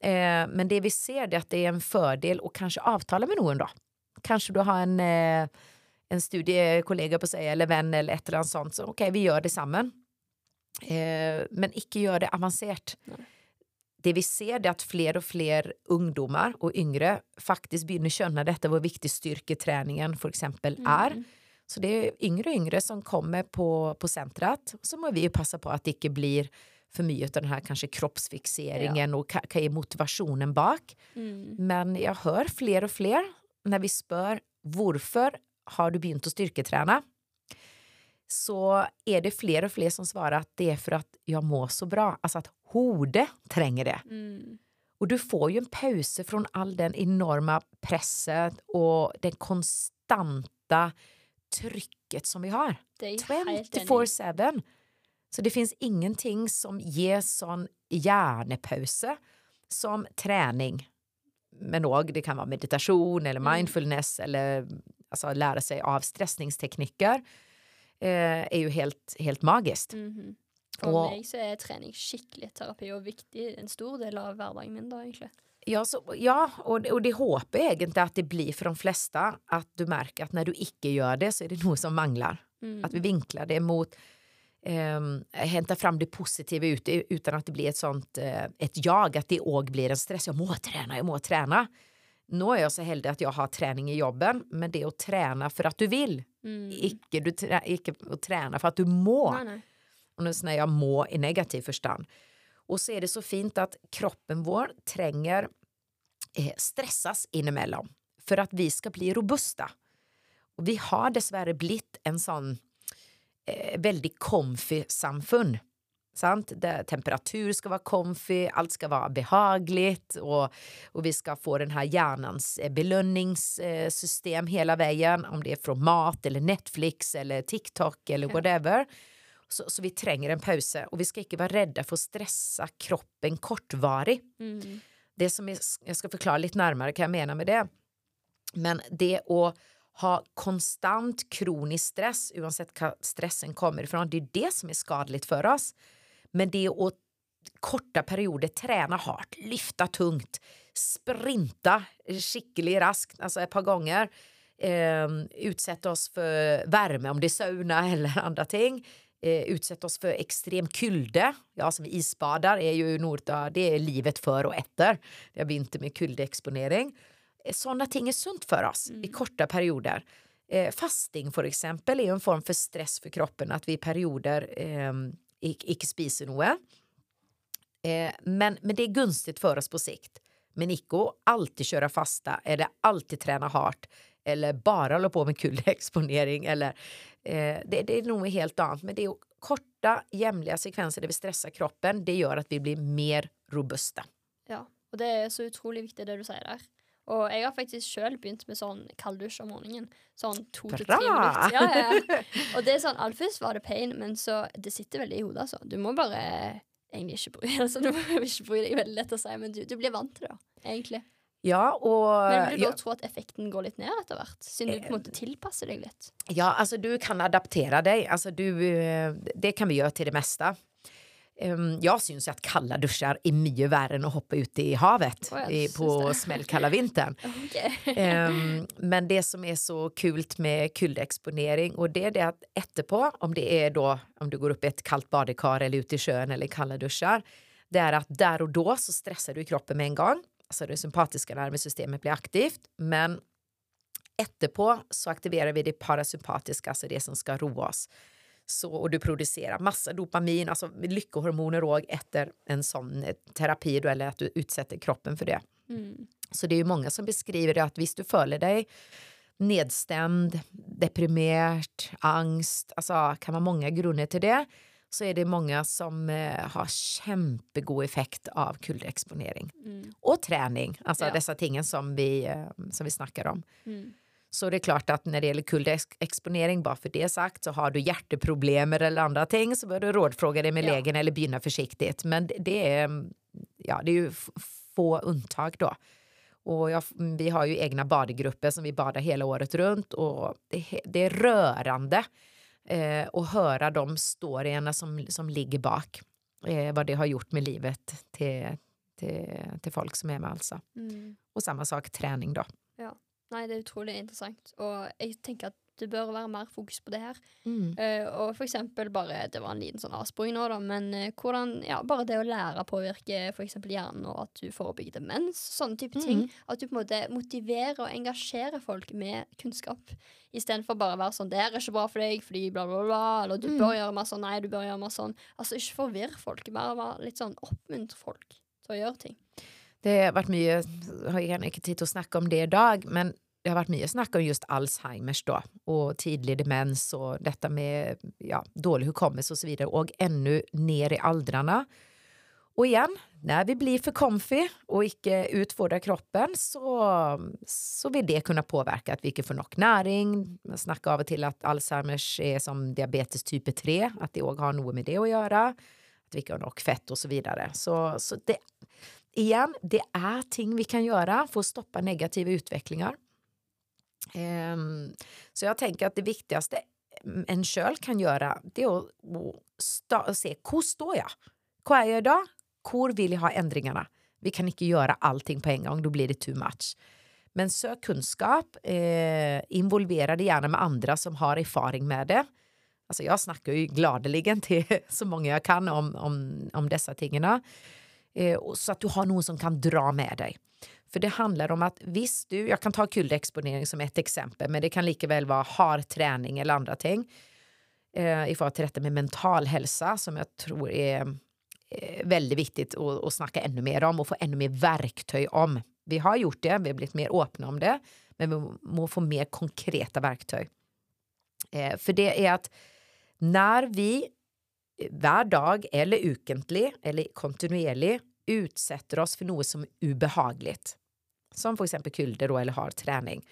Eh, men det vi ser det er at det er en fordel å kanskje avtale med noen, da. Kanskje du har en, eh, en studiekollega på seg, eller venn, eller et eller annet sånt. Så ok, vi gjør det sammen. Eh, men ikke gjør det avansert. Nei. Det vi ser det er at flere og flere ungdommer og yngre faktisk begynner å skjønne dette, hvor viktig styrketreningen for eksempel er. Mm. Så det er yngre og yngre som kommer på, på senteret. Så må vi jo passe på at det ikke blir for mye av den her kanskje kroppsfikseringen og hva, hva er motivasjonen bak. Mm. Men jeg hører flere og flere når vi spør hvorfor har du begynt å styrketrene, så er det flere og flere som svarer at det er for at jeg må så bra. Altså at hodet trenger det. Mm. Och du får ju en pause från all den enorma presset och den konstanta trycket som vi har. Det er jeg helt enig i. 24-7. Så det finns ingenting som ger sån hjärnepause som träning. Men òg det kan vara meditation eller Mm. mindfulness eller alltså lära sig av stressningsteknikker. Eh, är ju helt, helt magiskt. Mhm. For Og- meg så er trening skikkelig terapi og viktig. En stor del av hverdagen min, da, egentlig. Ja, så, ja og, og det håper jeg egentlig at det blir for de fleste. At du merker at når du ikke gjør det, så er det noe som mangler. Mm. At vi vinkler det mot um, Henter fram det positive ut uten at det blir et sånt eh, et jag, at det òg blir en stress. Jeg må trene, jeg må trene. Nå er jeg så heldig at jeg har trening i jobben, men det å trene for at du vil, Mm. ikke, du, tre- ikke å trene for at du må. Nei, nei. Og nå snakker jeg må i negativ forstand. Og så er det så fint at kroppen vår trenger eh, stresses innimellom for at vi skal bli robuste. Og vi har dessverre blitt en sånn eh, veldig comfy samfunn. Sant? Der temperatur skal være comfy, alt skal være behagelig, og, og vi skal få den her hjernens eh, belønningssystem hele veien, om det er fra mat eller Netflix eller TikTok eller whatever. Så, så vi trenger en pause, og vi skal ikke være redde for å stresse kroppen kortvarig. Mm. Det som jeg, jeg skal forklare litt nærmere hva jeg mener med det. Men det å ha konstant kronisk stress, uansett hva stressen kommer ifra, det er det som er skadelig for oss. Men det å korta perioder trene hardt, lyfta tungt, sprinta skikkelig raskt, altså et par ganger, eh, utsette oss for varme, om det er sauna eller andre ting, eh, utsette oss for ekstrem kulde. Ja, som isbader er jo noe av det er livet før og etter. Det har begynt med kuldeeksponering. Eh, Sånne ting er sunt for oss i korte perioder. Eh, fasting for eksempel er jo en form for stress for kroppen, at vi i perioder eh, ik ikke spiser noe. Eh, men, men det er gunstig for oss på sikt. Men ikke å alltid kjøre fasta eller alltid trene hardt eller bare holde på med kuldeeksponering eller eh, det, det er noe helt annet. Men det å korta jämliga sekvenser där vi stressar kroppen, det gör att vi blir mer robusta. Ja, og det er så utrolig viktig det du sier der. Og jeg har faktisk sjøl begynt med sånn kalddusj om morgenen. Sånn to til tre Bra! minutter. Ja, ja, ja. Og det er sånn, aller først var det pain, men så det sitter veldig i hodet, altså. Du må bare egentlig ikke bry altså, Du må ikke bry deg, veldig lett å si, men du, du blir vant til det, egentlig. Ja, och... Men vil du ja, da tro at effekten går litt ned etter hvert? Siden du på en måte tilpasser deg litt? ja, alltså du kan adaptera dig. Alltså du, eh, det kan vi göra till det mesta. Ehm, Jag syns att kalla duschar är mycket värre än att hoppa ut i havet jag i- på smällkalla vintern. Ok. Ehm, men det som är så kul med kuldeexponering och det är det att efterpå, om det är då om du går upp i ett kallt badekar eller ut i sjön eller kalla duschar, det är att där och då så stressar du kroppen med en gång. Alltså det sympatiska nervsystemet blir aktivt, men efterpå så aktiverar vi det parasympatiska, alltså det som ska roa oss. Så, och du producerar massa dopamin, alltså lyckohormoner och efter en sån eh, terapi då, eller att du utsätter kroppen för det. Mm. Så det är ju många som beskriver det att visst du följer dig nedstämd, deprimerat, angst, alltså kan vara många grunder till det, så är det många som eh, har kämpegod effekt av kuldeexponering. Mm. Och träning, alltså Ja. dessa tingen som vi, eh, som vi snackar om. Mm. Så det är klart att när det gäller kuldeexponering, bara för det sagt, så har du hjärteproblem eller andra ting så bör du rådfråga dig med Ja. lägen eller begynna försiktigt. Men det- är, ja, det är ju få undantag då. Och jag, vi har ju egna badgrupper som vi badar hela året runt och det, det är rörande eh, att höra de storyerna som, som ligger bak. Eh, vad det har gjort med livet till, till, till folk som är med alltså. Mm. Och samma sak träning då. Nei, det er utrolig interessant. Og jeg tenker at det bør være mer fokus på det her. Mm. Eh, og for eksempel bare, det var en liten sånn avsporing nå da, men eh, hvordan, ja, bare det å lære påvirker eksempel hjernen, og at du forebygger demens, sånne type ting. Mhm. At du på en måte motiverer og engasjerer folk med kunnskap, i stedet for bare å være sånn, det er ikke bra for deg, fordi bla bla bla, eller du Mm. bør gjøre mer sånn, nei, du bør gjøre mer sånn. Altså, ikke forvirr folk, bare være litt sånn oppmuntre folk til å gjøre ting. Det har mycket, jag har gärna inte tid att snacka om det idag, men det har varit mycket snack om just Alzheimers då och tidlig demens och detta med ja, dålig hukommelse och så vidare och ännu ner i åldrarna. Och igen, när vi blir för comfy och icke utfordrar kroppen så, så vill det kunna påverka att vi inte får nog näring. Man snackar av och till att Alzheimers är som diabetes typ 3, att det också har något med det att göra. Att vi inte har nog fett och så vidare. Så, så det, igen, det är ting vi kan göra för att stoppa negativa utvecklingar. Ehm, så jag tänker att det viktigaste mm, en köl kan göra det är att, att se, hur står jag? Hur är jag idag? Hur vill jag ha ändringarna? Vi kan inte göra allting på en gång, då blir det too much. Men sök kunskap, eh, involvera dig gärna med andra som har erfaring med det. Alltså jag snackar ju gladeligen till så många jag kan om, om, om dessa tingarna. Eh, så att du har någon som kan dra med dig. För det handlar om att visst du, jag kan ta kuldexponering som ett exempel, men det kan lika väl vara hard träning eller andra ting. Eh, I förhållande till detta med mental hälsa som jag tror är eh, väldigt viktigt att, att snacka ännu mer om och få ännu mer verktyg om. Vi har gjort det, vi har blivit mer öppna om det, men vi må få mer konkreta verktyg. Eh, för det är att när vi eh, varje dag eller ukentlig eller kontinuerlig utsätter oss för något som är obehagligt, som för exempel kulde då, eller hard träning,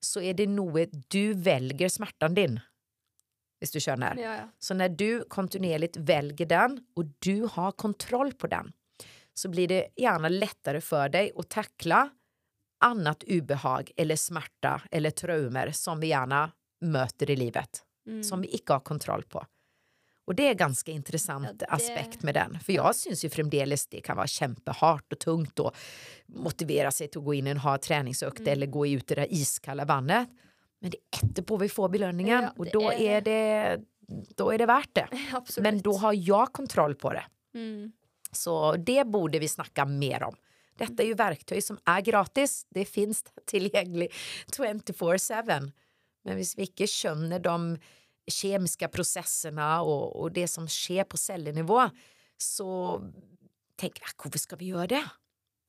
så är det något du väljer smärtan din. Hvis du skjønner. Ja, ja. Så när du kontinuerligt väljer den och du har kontroll på den så blir det gärna lättare för dig att tackla annat ubehag eller smärta eller traumer som vi gärna möter i livet Mm. som vi inte har kontroll på. Och det är ganska intressant Ja, det- aspekt med den. För jag syns ju framdeles det kan vara kämpehart och tungt och motivera sig till att gå in i en hard träningsökt Mm. eller gå ut i det iskalla vattnet. Men det är efterpå vi får belöningen Ja, och då är är det, då är det värt det. Absolutt. Men då har jag kontroll på det. mm. Så det borde vi snacka mer om. Detta är ju verktyg som är gratis. Det finns tillgängligt 24-7. Men om vi inte känner de kemiska processerna och, och det som sker på cellnivå så tänker jag, varför ska vi göra det?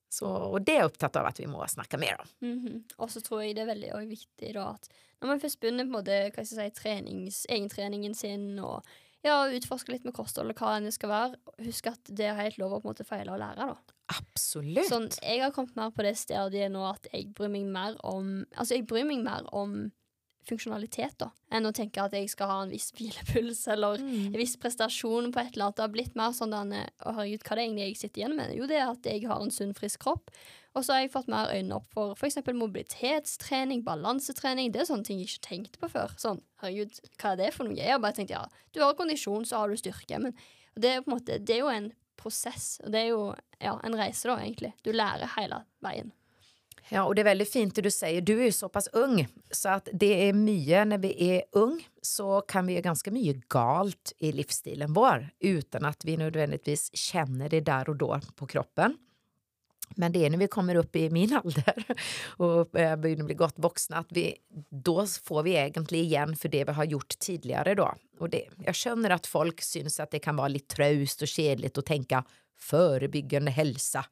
Så, och det är jag upptatt av att vi må snacka mer om. Mhm. Og så tror jeg det er veldig også viktig da at når man først begynner på en måte, hva skal jeg si, trenings, egentreningen sin og ja, utforske litt med kosthold og hva enn det skal være. Husk at det er helt lov å på en måte feile og lære, da. Absolutt. Sånn, jeg har kommet mer på det stadiet nå at jeg bryr meg mer om Altså, jeg bryr meg mer om funksjonalitet, da, enn å tenke at jeg skal ha en viss hvilepuls eller Mm. en viss prestasjon på et eller annet. Det har blitt mer sånn denne, Å, herregud, hva er det egentlig jeg sitter igjen med? Jo, det er at jeg har en sunn, frisk kropp. Og så har jeg fått mer øynene opp for f.eks. mobilitetstrening, balansetrening. Det er sånne ting jeg ikke tenkte på før. Sånn, herregud, hva er det for noe? Jeg har bare tenkt ja, du har kondisjon, så har du styrke. Men det er, måte, det er jo en prosess, og det er jo ja, en reise, da, egentlig. Du lærer hele veien. Ja, och det är väldigt fint det du säger. Du är ju så pass ung så att det är mycket när vi är ung så kan vi göra ganska mycket galt i livsstilen vår utan att vi nödvändigtvis känner det där och då på kroppen. Men det är när vi kommer upp i min ålder och börjar bli gott vuxna att vi, då får vi egentligen igen för det vi har gjort tidigare då. Och det, jag känner att folk syns att det kan vara lite tröst och kedligt att tänka förebyggande hälsa.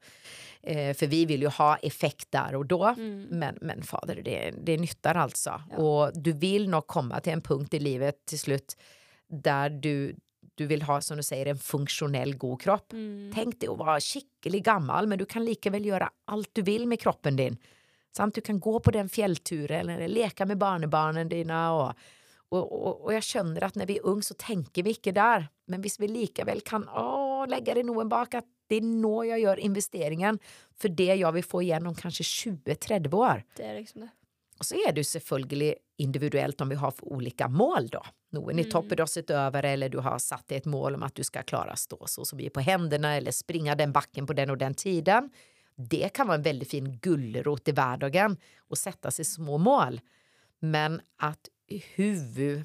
Eh, för vi vill ju ha effekt där och då. Men, men fader, det, det nyttar alltså. Ja. Och du vill nog komma till en punkt i livet till slut där du, du vill ha, som du säger, en funktionell god kropp. Mm. Tänk dig att vara skicklig gammal, men du kan lika väl göra allt du vill med kroppen din. Samt du kan gå på den fjällturen eller leka med barnebarnen dina. Och, och, och, och jag känner att när vi är ung så tänker vi inte där. Men visst vi lika väl kan åh, lägga det noen bak att det är nå jag gör investeringen för det jag vill få igen om kanske 20-30 år. Det er liksom det. Och så är det ju selvfølgelig individuellt om vi har för olika mål då. Noen i Mm. toppidrottet över eller du har satt dig ett mål om att du ska klara stå så som vi på händerna eller springa den backen på den och den tiden. Det kan vara en väldigt fin gullrot i vardagen och sätta sig små mål. Men att huvud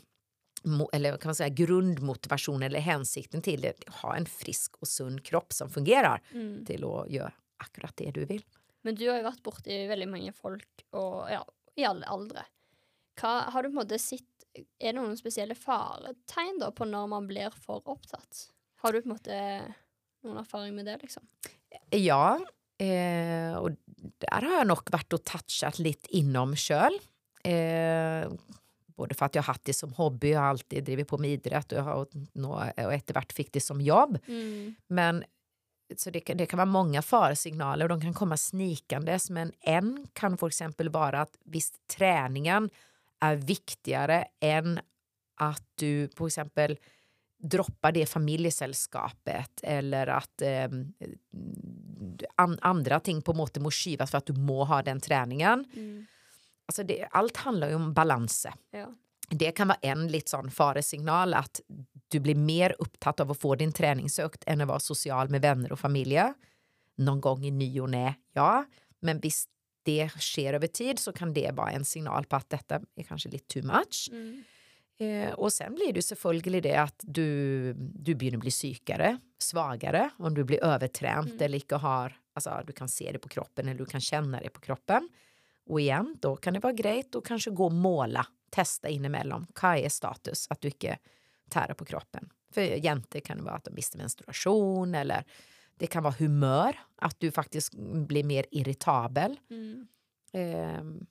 eller kan man säga, grundmotivation eller hänsikten till det, ha en frisk och sund kropp som fungerar Mm. till att göra akkurat det du vill. Men du har jo vært borti veldig mange folk, og ja, i alle aldre. Hva, har du på en måte sett Er det noen spesielle faretegn da på når man blir for opptatt? Har du på en måte noen erfaring med det, liksom? Ja, eh, och där har jag nog varit och touchat lite inom köl. Eh, både för att jag har haft det som hobby, jag har alltid drivit på med idrott och jag har och efterhvert fick det som jobb. Mm. Men så det kan, det kan vara många faresignaler och de kan komma snikandes. Men en kan för exempel vara att visst träningen är viktigare än att du på exempel droppar det familjesällskapet eller att eh, an, andra ting på måte må skyvas för att du må ha den träningen. Mm. Alltså det, allt handlar ju om balans. Ja. Det kan vara en lite sån faresignal att du blir mer upptatt av att få din träningsökt än att vara social med vänner och familj. Någon gång i ny och nä, ja. Men visst det sker över tid så kan det vara en signal på att detta är kanske lite too much. Mm. Eh, och sen blir det selvfølgelig det att du, du börjar bli sykare, svagare om du blir övertränt Mm. eller inte har, alltså du kan se det på kroppen eller du kan känna det på kroppen. Och igen, då kan det vara grejt att kanske gå och måla, testa inemellan. Vad är status? Att du inte tärer på kroppen. För jenter kan det vara att de mister menstruation eller det kan vara humör, att du faktiskt blir mer irritabel. Mm. Ehm,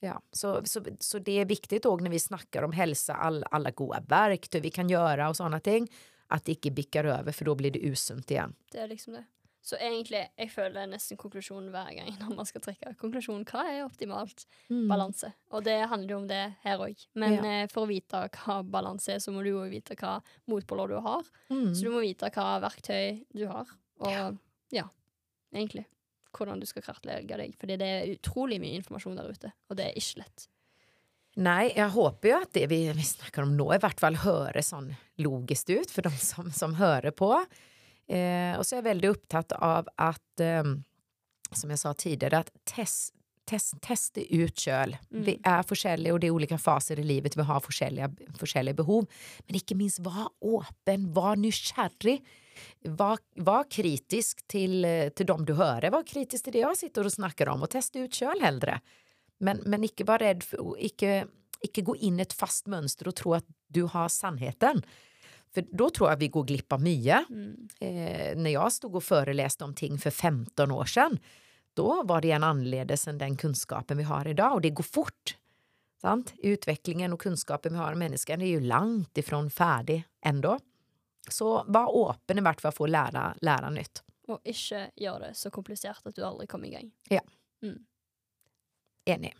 ja, så, så, så det är viktigt också när vi snackar om hälsa, all, alla goda verktyg vi kan göra och sådana ting, att det inte bickar över för då blir det usunt igen. Det er liksom det. Så egentlig, jeg føler nesten konklusjonen hver gang når man skal trekke konklusjonen. Hva er optimalt balanse? Og det handler jo om det her òg. Men Ja. eh, for å vite hva balanse er, så må du jo vite hva motpoler du har. Mm. Så du må vite hva verktøy du har, og ja, egentlig hvordan du skal kartlegge deg. Fordi det er utrolig mye informasjon der ute, og det er ikke lett. Nej, jag hoppas ju att det vi, vi snackar om nu i vart fall höre sån logiskt ut för de som, som hör på. Eh, och så är jag väldigt upptatt av att, eh, som jag sa tidigare, att test, test, testa ut köl. Mm. Vi är forskjellige och det är olika faser i livet, vi har forskjelliga behov. Men inte minst var öppen, var nysgjerrig. Var, var kritisk till, eh, till dem du hör. Var kritisk till det jag sitter och snackar om och testa ut köl hellre. Men, men ikke vara rädd för ikke, ikke gå in i ett fast mönster och tro att du har sannheten. För då tror jag vi går glippa mycket. Mm. Eh, när jag stod och föreläste om ting för 15 år sedan, då var det en annorledes än den kunskapen vi har idag och det går fort. Sant? Utvecklingen och kunskapen vi har om människan är ju långt ifrån färdig ändå. Så var åpen i fall for å lære, lære nytt. Og ikke gjør det så komplisert at du aldri kommer i gang. Enig.